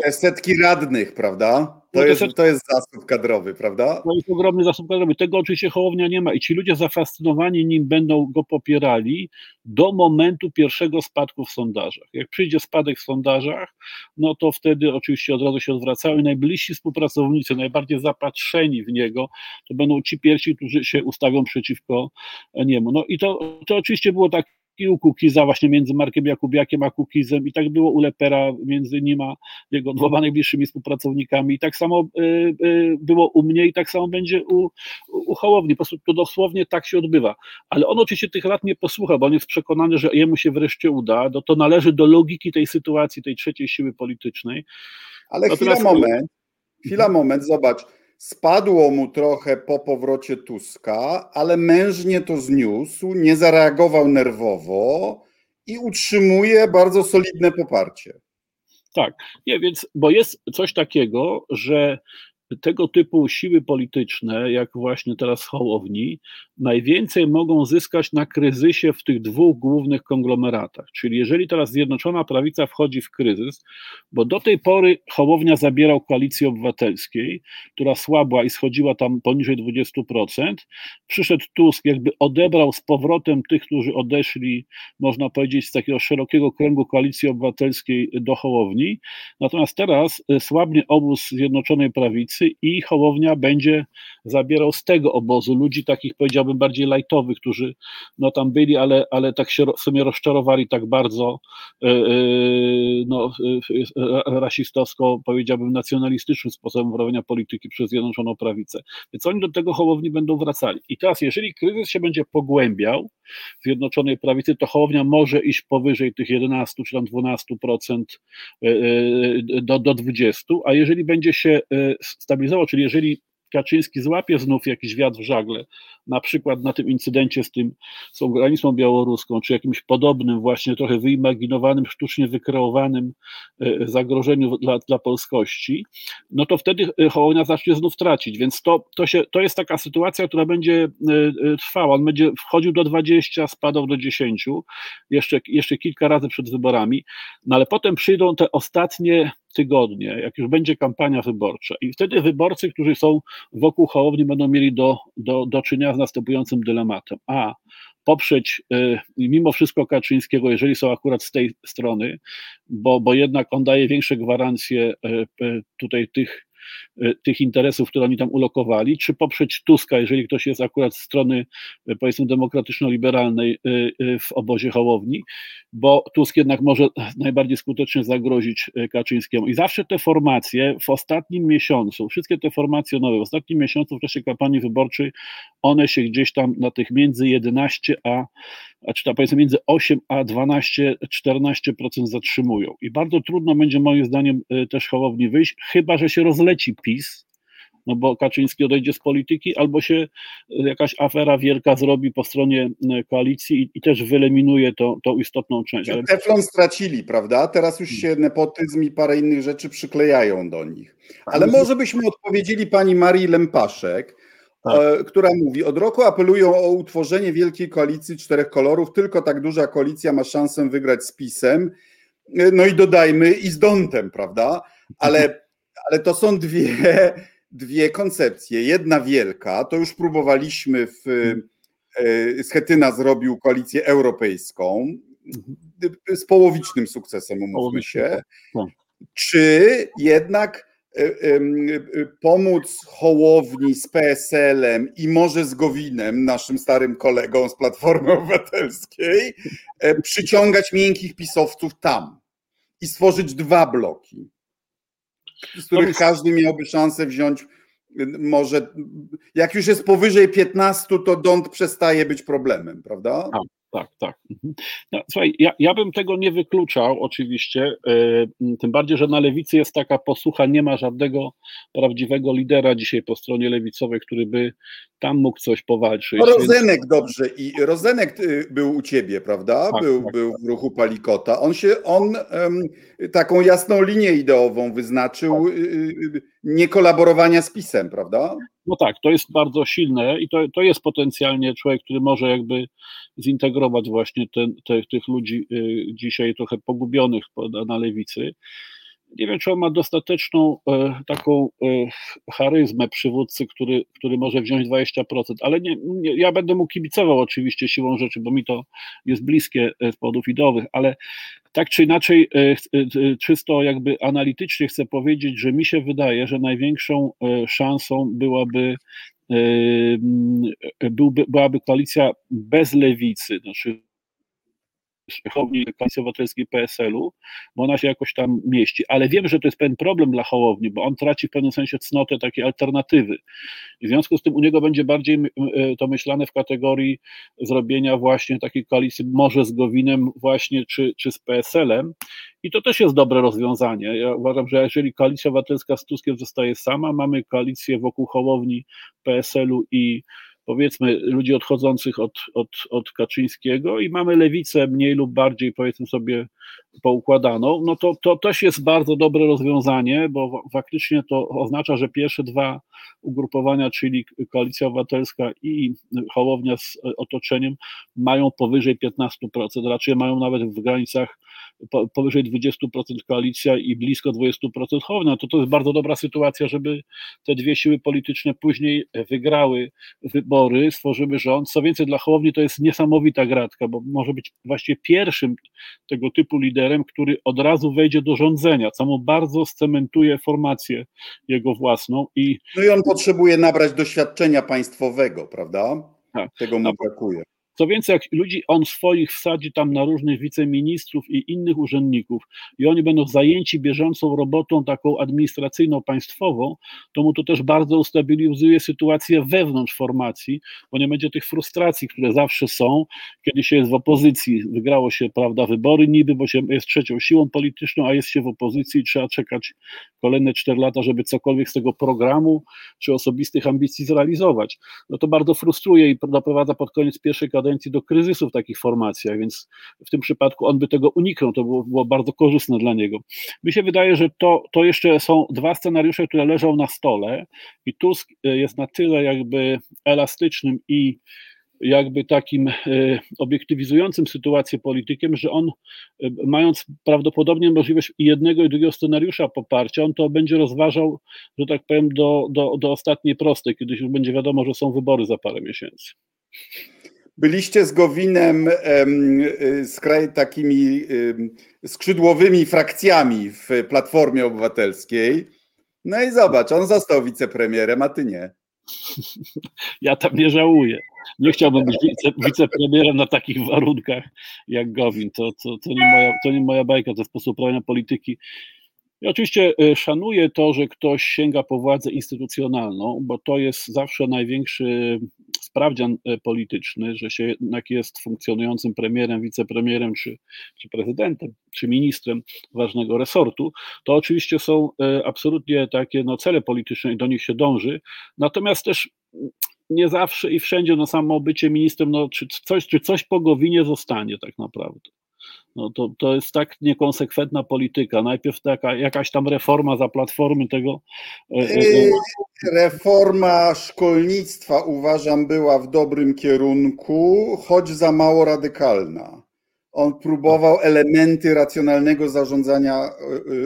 S1: Te setki radnych, prawda? To, jest, to jest zasób kadrowy, prawda?
S2: To jest ogromny zasób kadrowy. Tego oczywiście Hołownia nie ma i ci ludzie zafascynowani nim będą go popierali do momentu pierwszego spadku w sondażach. Jak przyjdzie spadek w sondażach, no to wtedy oczywiście od razu się odwracają i najbliżsi współpracownicy, najbardziej zapatrzeni w niego, to będą ci pierwsi, którzy się ustawią przeciwko niemu. No i to, to oczywiście było tak i u Kukiza właśnie między Markiem Jakubiakiem a Kukizem i tak było u Lepera między nim a jego dwoma najbliższymi współpracownikami. I tak samo y, y, było u mnie i tak samo będzie u, u Hołowni, po prostu to dosłownie tak się odbywa, ale on oczywiście tych lat nie posłucha, bo on jest przekonany, że jemu się wreszcie uda, no to należy do logiki tej sytuacji, tej trzeciej siły politycznej.
S1: Ale chwila, moment, chwila, moment, zobacz, Spadło mu trochę po powrocie Tuska, ale mężnie to zniósł, nie zareagował nerwowo i utrzymuje bardzo solidne poparcie.
S2: Tak, nie, więc, bo jest coś takiego, że tego typu siły polityczne, jak właśnie teraz Hołowni, najwięcej mogą zyskać na kryzysie w tych dwóch głównych konglomeratach. Czyli jeżeli teraz Zjednoczona Prawica wchodzi w kryzys, bo do tej pory Hołownia zabierał koalicji obywatelskiej, która słabła i schodziła tam poniżej 20%, przyszedł Tusk, jakby odebrał z powrotem tych, którzy odeszli, można powiedzieć, z takiego szerokiego kręgu koalicji obywatelskiej do Hołowni, natomiast teraz słabnie obóz Zjednoczonej Prawicy, i Hołownia będzie zabierał z tego obozu ludzi takich powiedziałbym bardziej lajtowych, którzy no tam byli, ale, ale tak się w sumie rozczarowali tak bardzo no, rasistowsko, powiedziałbym nacjonalistycznym sposobem robienia polityki przez Zjednoczoną Prawicę. Więc oni do tego Hołowni będą wracali. I teraz, jeżeli kryzys się będzie pogłębiał Zjednoczonej Prawicy, to Hołownia może iść powyżej tych 11 czy tam 12% e, e, do, do 20%, a jeżeli będzie się e, stabilizował, czyli jeżeli Kaczyński złapie znów jakiś wiatr w żagle, na przykład na tym incydencie z tym, z tą granicą białoruską, czy jakimś podobnym, właśnie trochę wyimaginowanym, sztucznie wykreowanym e, zagrożeniu dla, dla polskości, no to wtedy e, Hołownia zacznie znów tracić, więc to, to, się, to jest taka sytuacja, która będzie e, trwała, on będzie wchodził do 20, spadał do 10, jeszcze, jeszcze kilka razy przed wyborami, no ale potem przyjdą te ostatnie tygodnie, jak już będzie kampania wyborcza i wtedy wyborcy, którzy są wokół Hołowni będą mieli do, do, do czynienia z następującym dylematem. A, poprzeć y, mimo wszystko Kaczyńskiego, jeżeli są akurat z tej strony, bo, bo jednak on daje większe gwarancje y, y, tutaj tych tych interesów, które oni tam ulokowali, czy poprzeć Tuska, jeżeli ktoś jest akurat z strony, e, powiedzmy, demokratyczno-liberalnej e, w obozie Hołowni, bo Tusk jednak może najbardziej skutecznie zagrozić Kaczyńskiemu. I zawsze te formacje w ostatnim miesiącu, wszystkie te formacje nowe, w ostatnim miesiącu w czasie kampanii wyborczej, one się gdzieś tam na tych między 11 a a czy tam powiedzmy między 8 a 12, 14% zatrzymują. I bardzo trudno będzie moim zdaniem y, też Hołowni wyjść, chyba że się rozleci PiS, no bo Kaczyński odejdzie z polityki, albo się y, jakaś afera wielka zrobi po stronie y, koalicji i, i też wyeliminuje to, tą istotną część.
S1: Ale... Teflon stracili, prawda? Teraz już się nepotyzm i parę innych rzeczy przyklejają do nich. Ale może byśmy odpowiedzieli pani Marii Lempaszek, tak. E, która mówi: Od roku apelują o utworzenie wielkiej koalicji czterech kolorów. Tylko tak duża koalicja ma szansę wygrać z PiSem. E, no i dodajmy i z Dontem, prawda? Ale, ale to są dwie, dwie koncepcje. Jedna wielka, to już próbowaliśmy w. E, Schetyna zrobił koalicję europejską z połowicznym sukcesem, umówmy się. Tak. Czy jednak E, e, pomóc Hołowni z PSL-em i może z Gowinem, naszym starym kolegą z Platformy Obywatelskiej, e, przyciągać miękkich pisowców tam i stworzyć dwa bloki, z których każdy miałby szansę wziąć może, jak już jest powyżej 15, to dąd przestaje być problemem, prawda?
S2: Tak tak, tak. Mhm. No, słuchaj, ja, ja bym tego nie wykluczał oczywiście, yy, tym bardziej, że na lewicy jest taka posłucha, nie ma żadnego prawdziwego lidera dzisiaj po stronie lewicowej, który by tam mógł coś powalczyć.
S1: No Rozenek więc... dobrze i Rozenek y, był u ciebie, prawda? Tak, był, tak, był w ruchu Palikota. On się, on taką jasną linię ideową wyznaczył tak. y, nie kolaborowania z PiSem, prawda?
S2: No tak, to jest bardzo silne i to, to jest potencjalnie człowiek, który może jakby zintegrować właśnie ten, te, tych ludzi y, dzisiaj trochę pogubionych na lewicy. Nie wiem, czy on ma dostateczną e, taką e, charyzmę przywódcy, który, który może wziąć 20%, ale nie, nie, ja będę mu kibicował oczywiście siłą rzeczy, bo mi to jest bliskie z powodów ideowych, ale tak czy inaczej, e, e, e, czysto jakby analitycznie chcę powiedzieć, że mi się wydaje, że największą szansą byłaby byłby, byłaby koalicja bez lewicy, znaczy Hołowni Koalicji Obywatelskiej PSL-u, bo ona się jakoś tam mieści, ale wiem, że to jest pewien problem dla Hołowni, bo on traci w pewnym sensie cnotę takiej alternatywy. W związku z tym u niego będzie bardziej e, to myślane w kategorii zrobienia właśnie takiej koalicji może z Gowinem właśnie, czy, czy z PSL-em i to też jest dobre rozwiązanie. Ja uważam, że jeżeli Koalicja Obywatelska z Tuskiem zostaje sama, mamy koalicję wokół Hołowni, PSL-u i powiedzmy ludzi odchodzących od, od, od Kaczyńskiego i mamy lewicę mniej lub bardziej powiedzmy sobie poukładaną, no to, to też jest bardzo dobre rozwiązanie, bo faktycznie to oznacza, że pierwsze dwa ugrupowania, czyli Koalicja Obywatelska i Hołownia z otoczeniem mają powyżej 15%, raczej mają nawet w granicach powyżej 20% koalicja i blisko 20% Hołownia, to to jest bardzo dobra sytuacja, żeby te dwie siły polityczne później wygrały wybory, stworzyły rząd. Co więcej, dla Hołowni to jest niesamowita gratka, bo może być właśnie pierwszym tego typu liderem, który od razu wejdzie do rządzenia, co mu bardzo scementuje formację jego własną. I...
S1: No i on potrzebuje nabrać doświadczenia państwowego, prawda? Tak. Tego mu brakuje.
S2: Co więcej, jak ludzi on swoich wsadzi tam na różnych wiceministrów i innych urzędników i oni będą zajęci bieżącą robotą taką administracyjną, państwową, to mu to też bardzo ustabilizuje sytuację wewnątrz formacji, bo nie będzie tych frustracji, które zawsze są, kiedy się jest w opozycji. Wygrało się, prawda, wybory niby, bo się jest trzecią siłą polityczną, a jest się w opozycji i trzeba czekać kolejne cztery lata, żeby cokolwiek z tego programu czy osobistych ambicji zrealizować. No to bardzo frustruje i doprowadza pod koniec pierwszej kadencji do kryzysu w takich formacjach, więc w tym przypadku on by tego uniknął, to było, było bardzo korzystne dla niego. Mi się wydaje, że to, to jeszcze są dwa scenariusze, które leżą na stole i Tusk e, jest na tyle jakby elastycznym i jakby takim e, obiektywizującym sytuację politykiem, że on, e, mając prawdopodobnie możliwość jednego i drugiego scenariusza poparcia, on to będzie rozważał, że tak powiem, do, do, do ostatniej prostej, kiedy już będzie wiadomo, że są wybory za parę miesięcy.
S1: Byliście z Gowinem z kraj takimi skrzydłowymi frakcjami w Platformie Obywatelskiej. No i zobacz, on został wicepremierem, a ty nie.
S2: Ja tam nie żałuję. Nie chciałbym być wice, wicepremierem na takich warunkach jak Gowin. To, to, to, nie moja, to nie moja bajka, to sposób prowadzenia polityki. Ja oczywiście e, szanuję to, że ktoś sięga po władzę instytucjonalną, bo to jest zawsze największy sprawdzian e, polityczny, że się jednak jest funkcjonującym premierem, wicepremierem, czy, czy prezydentem, czy ministrem ważnego resortu. To oczywiście są e, absolutnie takie no, cele polityczne i do nich się dąży. Natomiast też nie zawsze i wszędzie no, samo bycie ministrem, no, czy, coś, czy coś po Gowinie zostanie tak naprawdę. No to, to jest tak niekonsekwentna polityka. Najpierw taka jakaś tam reforma za platformy tego. E, e,
S1: e, reforma szkolnictwa uważam była w dobrym kierunku, choć za mało radykalna. On próbował elementy racjonalnego zarządzania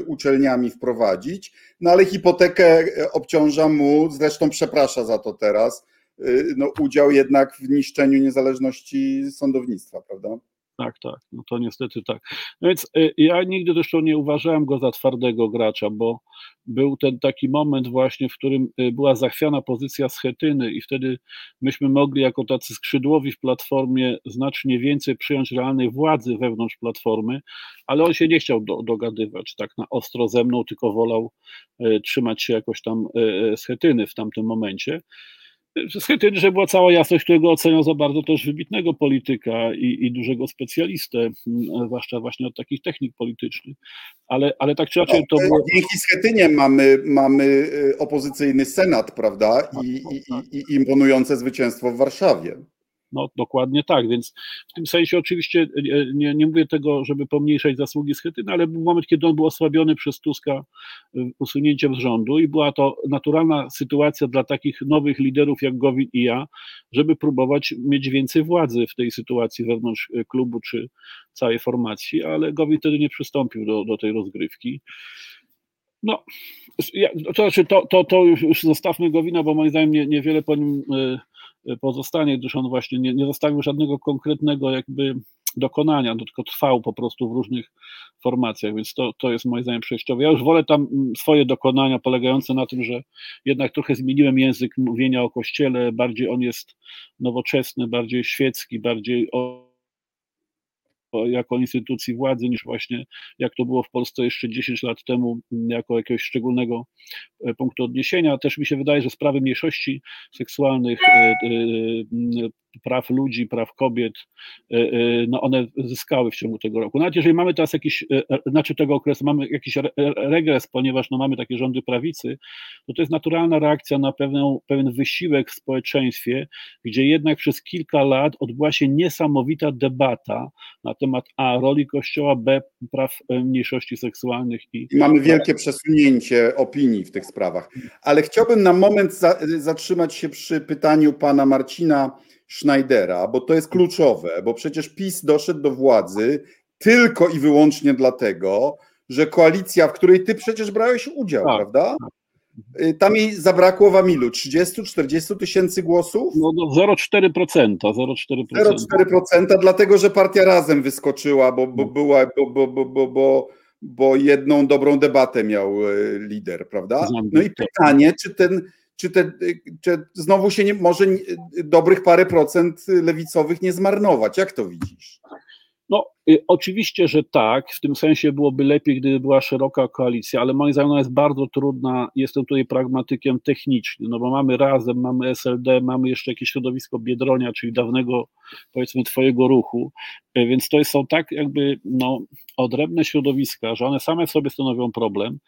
S1: uczelniami wprowadzić, no ale hipotekę obciąża mu, zresztą przeprasza za to teraz, no, udział jednak w niszczeniu niezależności sądownictwa, prawda?
S2: Tak, tak, no to niestety tak. No więc y, ja nigdy zresztą nie uważałem go za twardego gracza, bo był ten taki moment właśnie, w którym y, była zachwiana pozycja Schetyny i wtedy myśmy mogli jako tacy skrzydłowi w Platformie znacznie więcej przyjąć realnej władzy wewnątrz Platformy, ale on się nie chciał do, dogadywać tak na ostro ze mną, tylko wolał y, trzymać się jakoś tam Schetyny w tamtym momencie. Schetyny, że była cała jasność, którego oceniał za bardzo też wybitnego polityka i, i dużego specjalistę, mm, zwłaszcza właśnie od takich technik politycznych. Ale, ale tak czy inaczej to było...
S1: Dzięki Schetynie mamy, mamy y, opozycyjny senat, prawda? I, i, i imponujące zwycięstwo w Warszawie.
S2: No dokładnie tak, więc w tym sensie oczywiście e, nie, nie mówię tego, żeby pomniejszać zasługi Schetyny, ale był moment, kiedy on był osłabiony przez Tuska e, usunięciem z rządu i była to naturalna sytuacja dla takich nowych liderów jak Gowin i ja, żeby próbować mieć więcej władzy w tej sytuacji wewnątrz e, klubu czy całej formacji, ale Gowin wtedy nie przystąpił do, do tej rozgrywki. No, to znaczy, to, to, to już zostawmy Gowina, bo moim zdaniem nie, niewiele po nim pozostanie, gdyż on właśnie nie, nie zostawił żadnego konkretnego jakby dokonania, no tylko trwał po prostu w różnych formacjach, więc to, to jest moim zdaniem przejściowe. Ja już wolę tam mm, swoje dokonania polegające na tym, że jednak trochę zmieniłem język mówienia o Kościele, bardziej on jest nowoczesny, bardziej świecki, bardziej o jako instytucji władzy, niż właśnie jak to było w Polsce jeszcze 10 lat temu, jako jakiegoś szczególnego e, punktu odniesienia. Też mi się wydaje, że sprawy mniejszości seksualnych, e, e, praw ludzi, praw kobiet, no one zyskały w ciągu tego roku. Nawet jeżeli mamy teraz jakiś, znaczy tego okresu, mamy jakiś regres, ponieważ no mamy takie rządy prawicy, to to jest naturalna reakcja na pewną, pewien wysiłek w społeczeństwie, gdzie jednak przez kilka lat odbyła się niesamowita debata na temat A, roli Kościoła, B, praw mniejszości seksualnych. I,
S1: I mamy wielkie przesunięcie opinii w tych sprawach. Ale chciałbym na moment za, zatrzymać się przy pytaniu pana Marcina Schneidera, bo to jest kluczowe, bo przecież PiS doszedł do władzy tylko i wyłącznie dlatego, że koalicja, w której ty przecież brałeś udział, tak, prawda? Y, tam jej zabrakło wam ilu? 30-40 tysięcy głosów?
S2: No, no 0,4%. 0,4%.
S1: 0,4%, dlatego że partia razem wyskoczyła, bo, bo, była, bo, bo, bo, bo, bo, bo jedną dobrą debatę miał y, lider, prawda? No i pytanie, czy ten, czy, te, czy znowu się nie może dobrych parę procent lewicowych nie zmarnować? Jak to widzisz?
S2: No, oczywiście, że tak. W tym sensie byłoby lepiej, gdyby była szeroka koalicja, ale moim zdaniem ona jest bardzo trudna. Jestem tutaj pragmatykiem technicznym, no bo mamy razem, mamy SLD, mamy jeszcze jakieś środowisko Biedronia, czyli dawnego, powiedzmy, Twojego ruchu. Y, więc to są tak jakby no, odrębne środowiska, że one same sobie stanowią problem.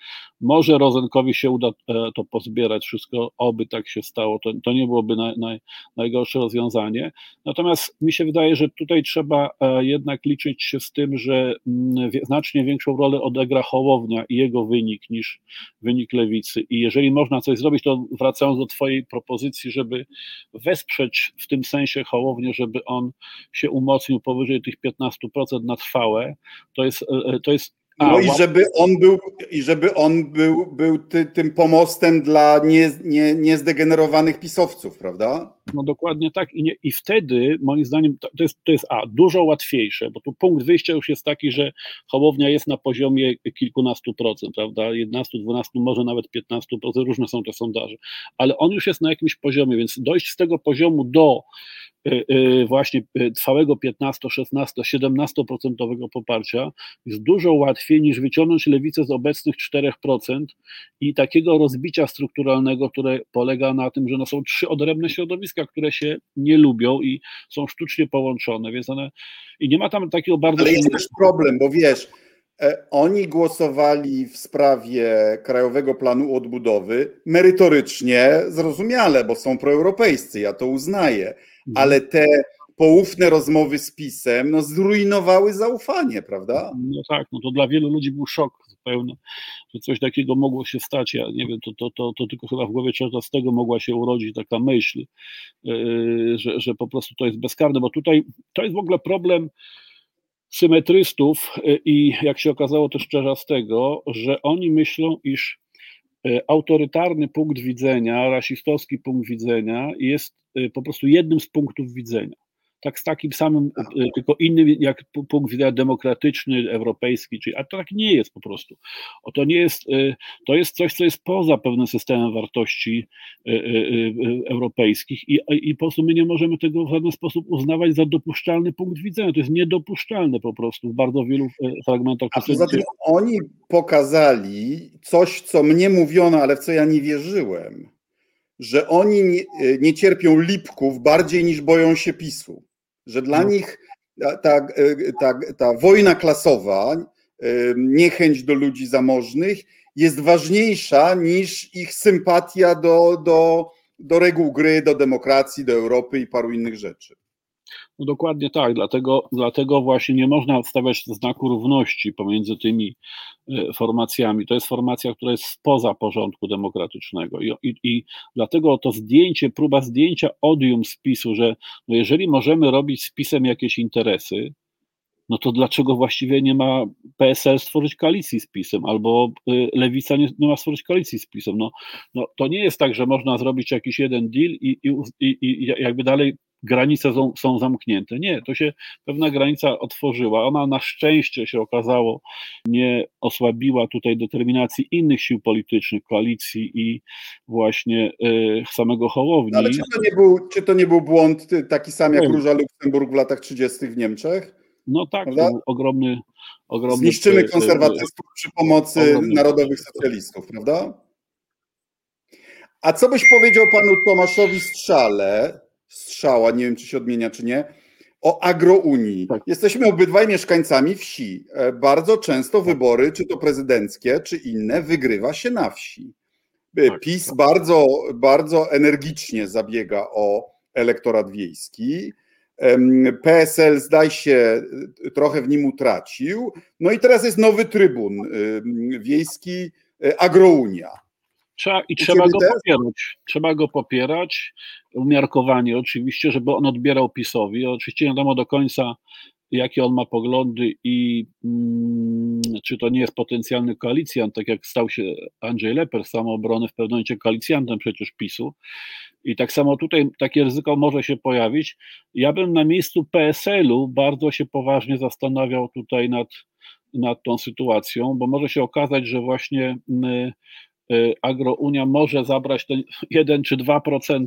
S2: Może Rozenkowi się uda e, to pozbierać, wszystko, oby tak się stało. To, to nie byłoby naj, naj, najgorsze rozwiązanie. Natomiast mi się wydaje, że tutaj trzeba e, jednak liczyć się z tym, że mm, znacznie większą rolę odegra Hołownia i jego wynik niż wynik lewicy. I jeżeli można coś zrobić, to wracając do Twojej propozycji, żeby wesprzeć w tym sensie Hołownię, żeby on się umocnił powyżej tych 15% na trwałe, to jest, e, e, to jest
S1: no i żeby on był, i żeby on był, był ty, tym pomostem dla nie, nie, niezdegenerowanych pisowców, prawda?
S2: No dokładnie tak. I, nie, I wtedy, moim zdaniem, to, to, jest, to jest A, dużo łatwiejsze, bo tu punkt wyjścia już jest taki, że Hołownia jest na poziomie kilkunastu procent, prawda? 11, 12, może nawet 15 procent, różne są te sondaże, ale on już jest na jakimś poziomie, więc dojść z tego poziomu do Y, y, właśnie y, trwałego 15, 16, 17% poparcia jest dużo łatwiej niż wyciągnąć lewicę z obecnych 4% i takiego rozbicia strukturalnego, które polega na tym, że no są trzy odrębne środowiska, które się nie lubią i są sztucznie połączone, więc one i nie ma tam takiego bardzo...
S1: Ale jest też problem, bo wiesz, e, oni głosowali w sprawie Krajowego Planu Odbudowy merytorycznie, zrozumiale, bo są proeuropejscy, ja to uznaję Mhm. ale te poufne rozmowy z PiSem no, zrujnowały zaufanie, prawda?
S2: No tak, no to dla wielu ludzi był szok zupełny, że coś takiego mogło się stać. Ja nie wiem, to, to, to, to tylko chyba w głowie tego mogła się urodzić taka myśl, yy, że, że po prostu to jest bezkarne, bo tutaj to jest w ogóle problem symetrystów yy, i jak się okazało też tego, że oni myślą, iż yy, autorytarny punkt widzenia, rasistowski punkt widzenia jest po prostu jednym z punktów widzenia. Tak z takim samym, y, tylko innym jak punkt widzenia demokratyczny, europejski, czyli, a to tak nie jest po prostu. O, to nie jest, y, to jest coś, co jest poza pewnym systemem wartości europejskich i, i po prostu my nie możemy tego w żaden sposób uznawać za dopuszczalny punkt widzenia. To jest niedopuszczalne po prostu w bardzo wielu fragmentach.
S1: A poza tym oni pokazali coś, co mnie mówiono, ale w co ja nie wierzyłem że oni nie, nie, cierpią lipków bardziej niż boją się PiSu. Że dla no. nich ta, ta, ta, ta wojna klasowa, niechęć do ludzi zamożnych jest ważniejsza niż ich sympatia do, do, do reguł gry, do demokracji, do Europy i paru innych rzeczy.
S2: No dokładnie tak, dlatego, dlatego właśnie nie można stawiać znaku równości pomiędzy tymi e, formacjami. To jest formacja, która jest spoza porządku demokratycznego i, i, i dlatego to zdjęcie, próba zdjęcia odium spisu, że no jeżeli możemy robić z jakieś interesy, no to dlaczego właściwie nie ma PSL stworzyć koalicji z PiSem, albo e, Lewica nie, nie ma stworzyć koalicji z PiSem? No, no to nie jest tak, że można zrobić jakiś jeden deal i, i, i jakby dalej granice są, są, zamknięte. Nie, to się pewna granica otworzyła. Ona na szczęście się okazało nie osłabiła tutaj determinacji innych sił politycznych, koalicji i właśnie y, samego Hołowni.
S1: Ale czy to, nie był, czy to nie był błąd taki sam jak Róża Luksemburg w latach 30. w Niemczech?
S2: No tak, to ogromny, ogromny.
S1: Zniszczymy konserwatystów przy pomocy narodowych socjalistów, prawda? A co byś powiedział panu Tomaszowi Strzale, strzała, nie wiem czy się odmienia, czy nie, o agrounii. Tak. Jesteśmy obydwaj mieszkańcami wsi. E, bardzo często wybory, czy to prezydenckie, czy inne, wygrywa się na wsi. E, tak, PiS tak. bardzo, bardzo energicznie zabiega o elektorat wiejski. PSL zdaje się trochę w nim utracił. No i teraz jest nowy trybun wiejski, e, agrounia.
S2: Trzeba, I trzeba go popierać. Trzeba go popierać, umiarkowanie oczywiście, żeby on odbierał PiSowi. Oczywiście nie wiadomo do końca, jakie on ma poglądy i mm, czy to nie jest potencjalny koalicjant, tak jak stał się Andrzej Leper z samoobrony w pewnym momencie koalicjantem przecież PiSu. I tak samo tutaj takie ryzyko może się pojawić. Ja bym na miejscu PSL-u bardzo się poważnie zastanawiał tutaj nad, nad tą sytuacją, bo może się okazać, że właśnie mm, Agrounia może zabrać ten 1 czy 2%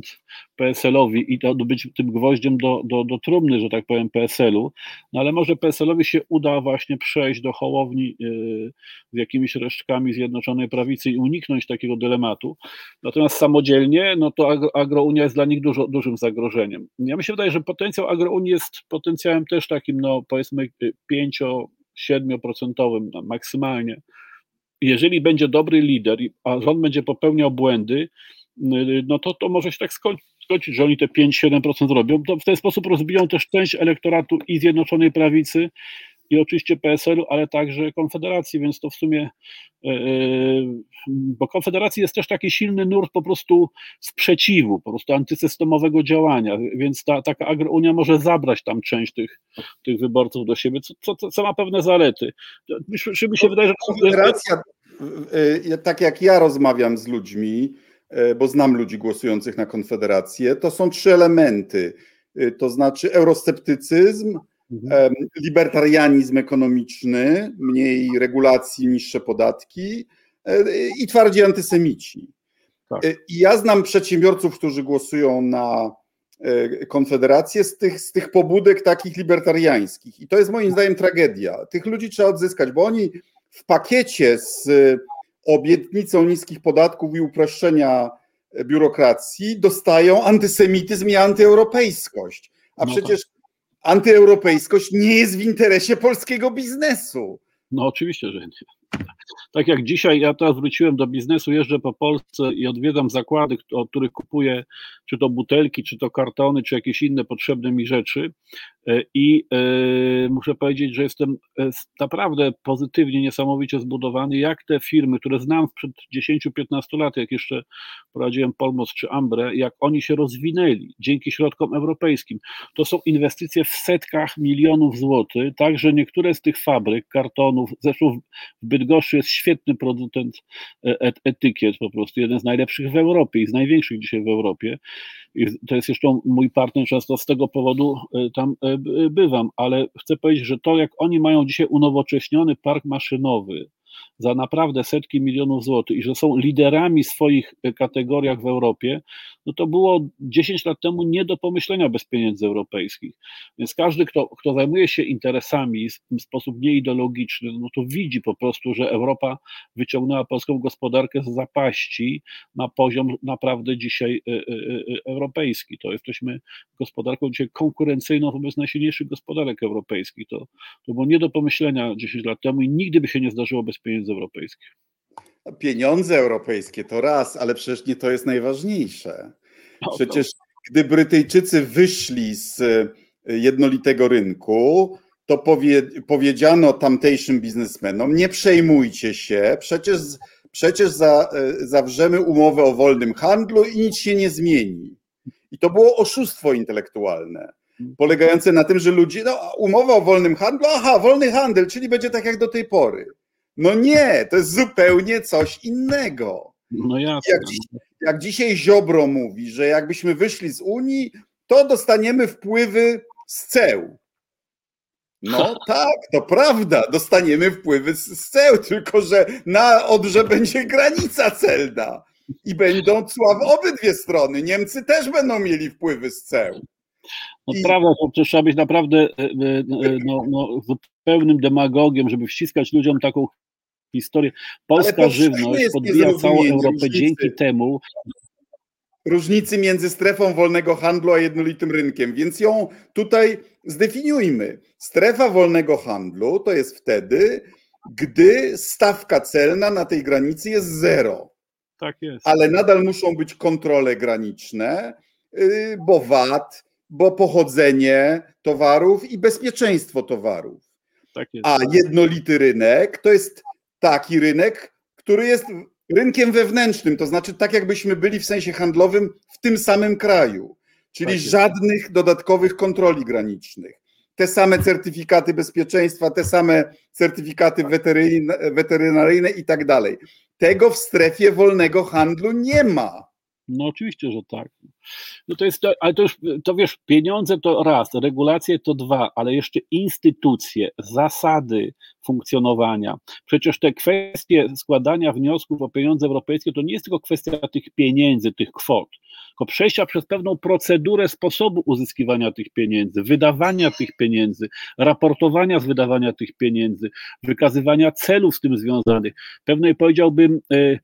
S2: PSL-owi i to być tym gwoździem do, do, do trumny, że tak powiem, PSL-u, no ale może PSL-owi się uda właśnie przejść do Hołowni y, z jakimiś resztkami Zjednoczonej Prawicy i uniknąć takiego dylematu. Natomiast samodzielnie, no to Agrounia jest dla nich dużo, dużym zagrożeniem. Ja mi się wydaje, że potencjał Agrounii jest potencjałem też takim, no powiedzmy 5-7% no, maksymalnie jeżeli będzie dobry lider, a rząd będzie popełniał błędy, no to, to może się tak skończyć, że oni te 5-7% zrobią. To w ten sposób rozbiją też część elektoratu i Zjednoczonej Prawicy, i oczywiście PSL-u, ale także Konfederacji, więc to w sumie, e, e, bo Konfederacji jest też taki silny nurt po prostu sprzeciwu, po prostu antysystemowego działania, więc ta, taka agrounia może zabrać tam część tych, tych wyborców do siebie, co, co, co ma pewne zalety. Mi, mi się wydaje, że...
S1: Konfederacja, e, tak jak ja rozmawiam z ludźmi, bo znam ludzi głosujących na Konfederację, to są trzy elementy, to znaczy eurosceptycyzm, Mhm. libertarianizm ekonomiczny, mniej regulacji, niższe podatki e, i twardzi antysemici. Tak. E, I ja znam przedsiębiorców, którzy głosują na e, Konfederację z tych, z tych pobudek takich libertariańskich. I to jest moim zdaniem tragedia. Tych ludzi trzeba odzyskać, bo oni w pakiecie z obietnicą niskich podatków i uproszczenia biurokracji dostają antysemityzm i antyeuropejskość. A no przecież antyeuropejskość nie jest w interesie polskiego biznesu.
S2: No oczywiście, że nie. Tak jak dzisiaj, ja teraz wróciłem do biznesu, jeżdżę po Polsce i odwiedzam zakłady, od których kupuję czy to butelki, czy to kartony, czy jakieś inne potrzebne mi rzeczy. E, I e, muszę powiedzieć, że jestem e, naprawdę pozytywnie, niesamowicie zbudowany, jak te firmy, które znam sprzed 10-15 lat, jak jeszcze prowadziłem Polmos czy Ambre, jak oni się rozwinęli dzięki środkom europejskim. To są inwestycje w setkach milionów złotych, także niektóre z tych fabryk, kartonów, zresztą w Bydgoszczy jest świetny producent etykiet, po prostu jeden z najlepszych w Europie i z największych dzisiaj w Europie. I to jest jeszcze mój partner, często z tego powodu tam bywam, ale chcę powiedzieć, że to, jak oni mają dzisiaj unowocześniony park maszynowy, za naprawdę setki milionów złotych i że są liderami swoich kategoriach w Europie, no to było 10 lat temu nie do pomyślenia bez pieniędzy europejskich. Więc każdy, kto, kto zajmuje się interesami w sposób nieideologiczny, no to widzi po prostu, że Europa wyciągnęła polską gospodarkę z zapaści na poziom naprawdę dzisiaj e, e, e, europejski. To jesteśmy gospodarką dzisiaj konkurencyjną wobec najsilniejszych gospodarek europejskich. To, to było nie do pomyślenia 10 lat temu i nigdy by się nie zdarzyło bez pieniędzy europejskich.
S1: Pieniądze europejskie to raz, ale przecież nie to jest najważniejsze. No przecież gdy Brytyjczycy wyszli z e, jednolitego rynku, to powie, powiedziano tamtejszym biznesmenom: Nie przejmujcie się, przecież, przecież za, e, zawrzemy umowę o wolnym handlu i nic się nie zmieni. I to było oszustwo intelektualne, polegające na tym, że ludzie, no, umowa o wolnym handlu, aha, wolny handel, czyli będzie tak jak do tej pory. No nie, to jest zupełnie coś innego.
S2: No jasne.
S1: Jak, jak dzisiaj Ziobro mówi, że jakbyśmy wyszli z Unii, to dostaniemy wpływy z ceł. No tak, to prawda, dostaniemy wpływy z ceł, tylko że na Odrze będzie granica celna i będą cła w obydwie strony. Niemcy też będą mieli wpływy z ceł.
S2: No I... prawda, to trzeba być naprawdę e, e, e, no, no, pełnym demagogiem, żeby wciskać ludziom taką historię. Polska żywność podbija całą Europę dzięki temu.
S1: Różnicy między strefą wolnego handlu a jednolitym rynkiem, więc ją tutaj zdefiniujmy. Strefa wolnego handlu to jest wtedy, gdy stawka celna na tej granicy jest zero.
S2: Tak jest.
S1: Ale nadal muszą być kontrole graniczne, y, bo VAT, bo pochodzenie towarów i bezpieczeństwo towarów. Tak a jednolity rynek to jest taki rynek, który jest rynkiem wewnętrznym, to znaczy tak jakbyśmy byli w sensie handlowym w tym samym kraju, czyli tak żadnych dodatkowych kontroli granicznych. te same certyfikaty bezpieczeństwa, te same certyfikaty weterynaryjne i tak dalej. Tego w strefie wolnego handlu nie ma.
S2: No oczywiście, że tak. No to jest to, ale to już, to wiesz, pieniądze to raz, regulacje to dwa, ale jeszcze instytucje, zasady funkcjonowania. Przecież te kwestie składania wniosków o pieniądze europejskie to nie jest tylko kwestia tych pieniędzy, tych kwot, tylko przejścia przez pewną procedurę sposobu uzyskiwania tych pieniędzy, wydawania tych pieniędzy, raportowania z wydawania tych pieniędzy, wykazywania celów z tym związanych, pewnej powiedziałbym, e,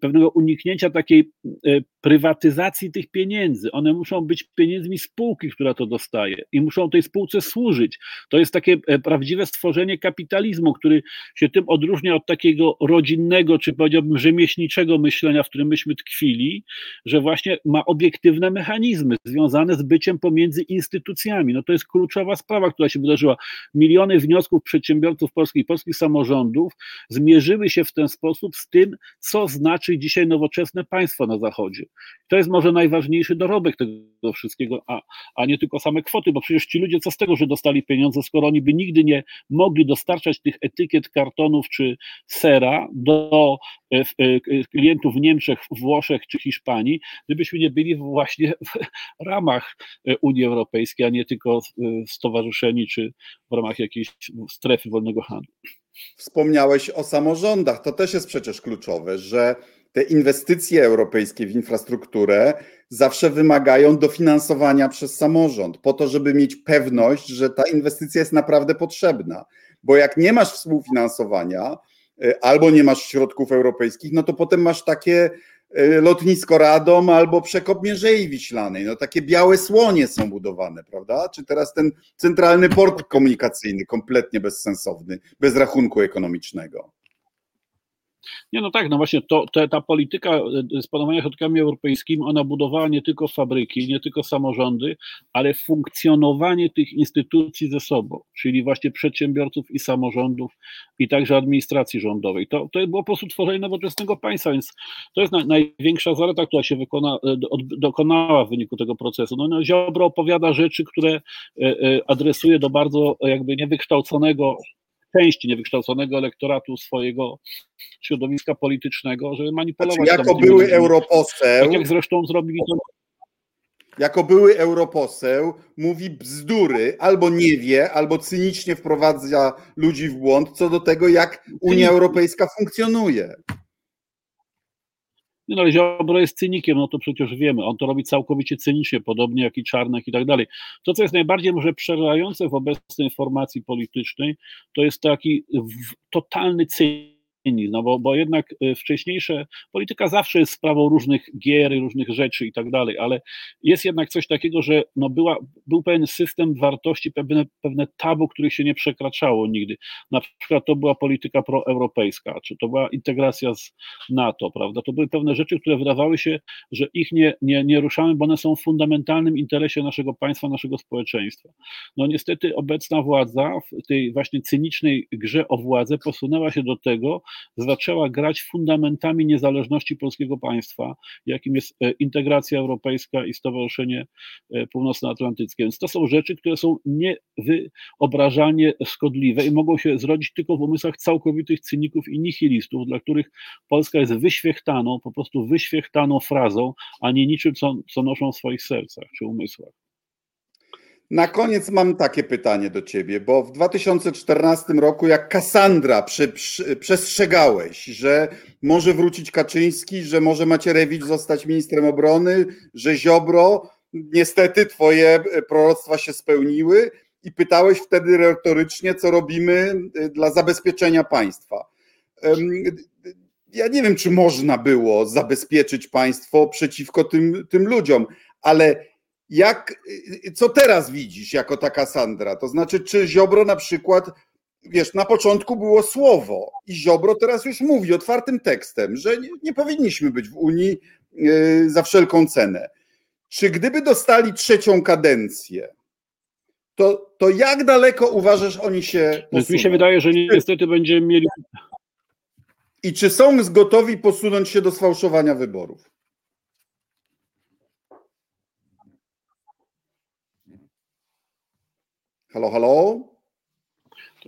S2: pewnego uniknięcia takiej e, prywatyzacji tych pieniędzy. One muszą być pieniędzmi spółki, która to dostaje i muszą tej spółce służyć. To jest takie e, prawdziwe stworzenie kapitalizmu, który się tym odróżnia od takiego rodzinnego, czy powiedziałbym rzemieślniczego myślenia, w którym myśmy tkwili, że właśnie ma obiektywne mechanizmy związane z byciem pomiędzy instytucjami. No to jest kluczowa sprawa, która się wydarzyła. Miliony wniosków przedsiębiorców polskich, polskich samorządów zmierzyły się w ten sposób z tym, co znaczy dzisiaj nowoczesne państwo na Zachodzie. To jest może najważniejszy dorobek tego wszystkiego, a, a nie tylko same kwoty, bo przecież ci ludzie, co z tego, że dostali pieniądze, skoro oni by nigdy nie mogli dostarczać tych etykiet, kartonów czy sera do e, e, klientów w Niemczech, Włoszech czy Hiszpanii, gdybyśmy nie byli właśnie w ramach e, Unii Europejskiej, a nie tylko stowarzyszeni czy w ramach jakiejś strefy wolnego handlu.
S1: Wspomniałeś o samorządach. To też jest przecież kluczowe, że te inwestycje europejskie w infrastrukturę zawsze wymagają dofinansowania przez samorząd, po to, żeby mieć pewność, że ta inwestycja jest naprawdę potrzebna. Bo jak nie masz współfinansowania y, albo nie masz środków europejskich, no to potem masz takie lotnisko Radom albo przekop Mierzei Wiślanej. No takie białe słonie są budowane, prawda? Czy teraz ten centralny port komunikacyjny, kompletnie bezsensowny, bez rachunku ekonomicznego.
S2: Nie, no tak, no właśnie to, ta polityka dysponowania środkami europejskimi, ona budowała nie tylko fabryki, nie tylko samorządy, ale funkcjonowanie tych instytucji ze sobą, czyli właśnie przedsiębiorców i samorządów i także administracji rządowej. To, to było po prostu tworzenie nowoczesnego państwa, więc to jest na, największa zaleta, która się wykona, dokonała w wyniku tego procesu. No, no Ziobro opowiada rzeczy, które e, e, adresuje do bardzo jakby niewykształconego części niewykształconego elektoratu swojego środowiska politycznego, żeby manipulować.
S1: Znaczy, jako były ludźmi. europoseł.
S2: Tak jak zresztą zrobili to.
S1: Jako były europoseł mówi bzdury, albo nie wie, albo cynicznie wprowadza ludzi w błąd co do tego, jak Unia Europejska funkcjonuje.
S2: Nie no, ale Ziobro jest cynikiem, no to przecież wiemy, on to robi całkowicie cynicznie, podobnie jak i Czarnek i tak dalej. To, co jest najbardziej może przerażające w obecnej formacji politycznej, to jest taki totalny cynizm no bo, bo jednak y, wcześniejsze, polityka zawsze jest sprawą różnych gier, różnych rzeczy i tak dalej, ale jest jednak coś takiego, że no była, był pewien system wartości, pewne, pewne tabu, których się nie przekraczało nigdy. Na przykład to była polityka proeuropejska, czy to była integracja z NATO, prawda? To były pewne rzeczy, które wydawały się, że ich nie, nie, nie ruszamy, bo one są w fundamentalnym interesie naszego państwa, naszego społeczeństwa. No niestety obecna władza w tej właśnie cynicznej grze o władzę posunęła się do tego, zaczęła grać fundamentami niezależności polskiego państwa, jakim jest e, integracja europejska i Stowarzyszenie e, Północnoatlantyckie. Więc to są rzeczy, które są niewyobrażalnie szkodliwe i mogą się zrodzić tylko w umysłach całkowitych cyników i nihilistów, dla których Polska jest wyświechtaną, po prostu wyświechtaną frazą, a nie niczym, co, co noszą w swoich sercach czy umysłach.
S1: Na koniec mam takie pytanie do ciebie, bo w 2014 roku, jak Kassandra, przestrzegałeś, że może wrócić Kaczyński, że może Macierewicz zostać ministrem obrony, że Ziobro, niestety twoje proroctwa się spełniły i pytałeś wtedy retorycznie, co robimy y, dla zabezpieczenia państwa. Ja nie wiem, czy można było zabezpieczyć państwo przeciwko tym, tym ludziom, ale jak, co teraz widzisz jako taka Sandra? To znaczy, czy Ziobro na przykład, wiesz, na początku było słowo i Ziobro teraz już mówi otwartym tekstem, że nie, nie powinniśmy być w Unii yy, za wszelką cenę. Czy gdyby dostali trzecią kadencję, to, to jak daleko uważasz oni się
S2: posuną? Mi się wydaje, że niestety będziemy mieli...
S1: I czy są gotowi posunąć się do sfałszowania wyborów? Halo, halo?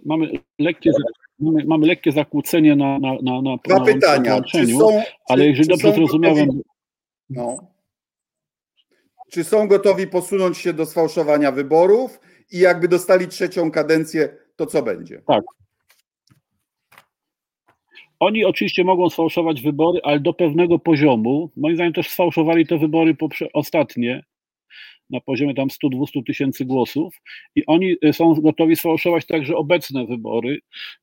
S2: Mamy lekkie, mamy, mamy lekkie zakłócenie na, na, na, na
S1: Dwa
S2: na
S1: pytania. Czy są,
S2: ale jeżeli dobrze zrozumiałem,
S1: gotowi, no. Czy są gotowi posunąć się do sfałszowania wyborów i jakby dostali trzecią kadencję, to co będzie?
S2: Oni oczywiście mogą sfałszować wybory, ale do pewnego poziomu. Moim zdaniem też sfałszowali te wybory ostatnie na poziomie tam 100-200 tysięcy głosów i oni y, są gotowi sfałszować także obecne wybory.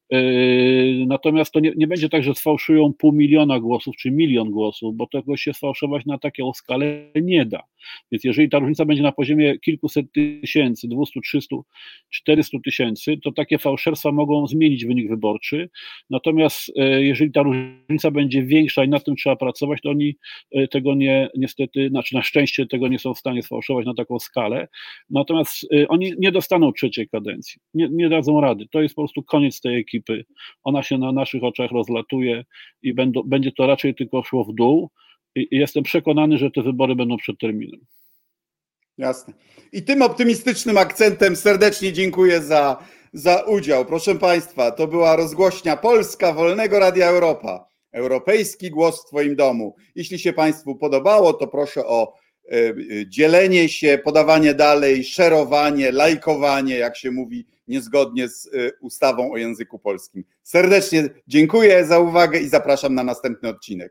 S2: Yy, Natomiast to nie, nie będzie tak, że sfałszują pół miliona głosów czy milion głosów, bo tego się sfałszować na taką skalę nie da. Więc jeżeli ta różnica będzie na poziomie kilkuset tysięcy, 200, 300, 400 tysięcy, to takie fałszerstwa mogą zmienić wynik wyborczy. Natomiast e, jeżeli ta różnica będzie większa i nad tym trzeba pracować, to oni e, tego nie, niestety, znaczy na szczęście tego nie są w stanie sfałszować na taką skalę. Natomiast e, oni nie dostaną trzeciej kadencji, nie, nie dadzą rady. To jest po prostu koniec tej ekipy. Ona się na naszych oczach rozlatuje i będą, będzie to raczej tylko szło w dół. I jestem przekonany, że te wybory będą przed terminem.
S1: Jasne. I tym optymistycznym akcentem serdecznie dziękuję za, za udział. Proszę Państwa, to była rozgłośnia Polska Wolnego Radia Europa. Europejski głos w Twoim domu. Jeśli się Państwu podobało, to proszę o e, dzielenie się, podawanie dalej, szerowanie, lajkowanie, jak się mówi, niezgodnie z e, ustawą o języku polskim. Serdecznie dziękuję za uwagę i zapraszam na następny odcinek.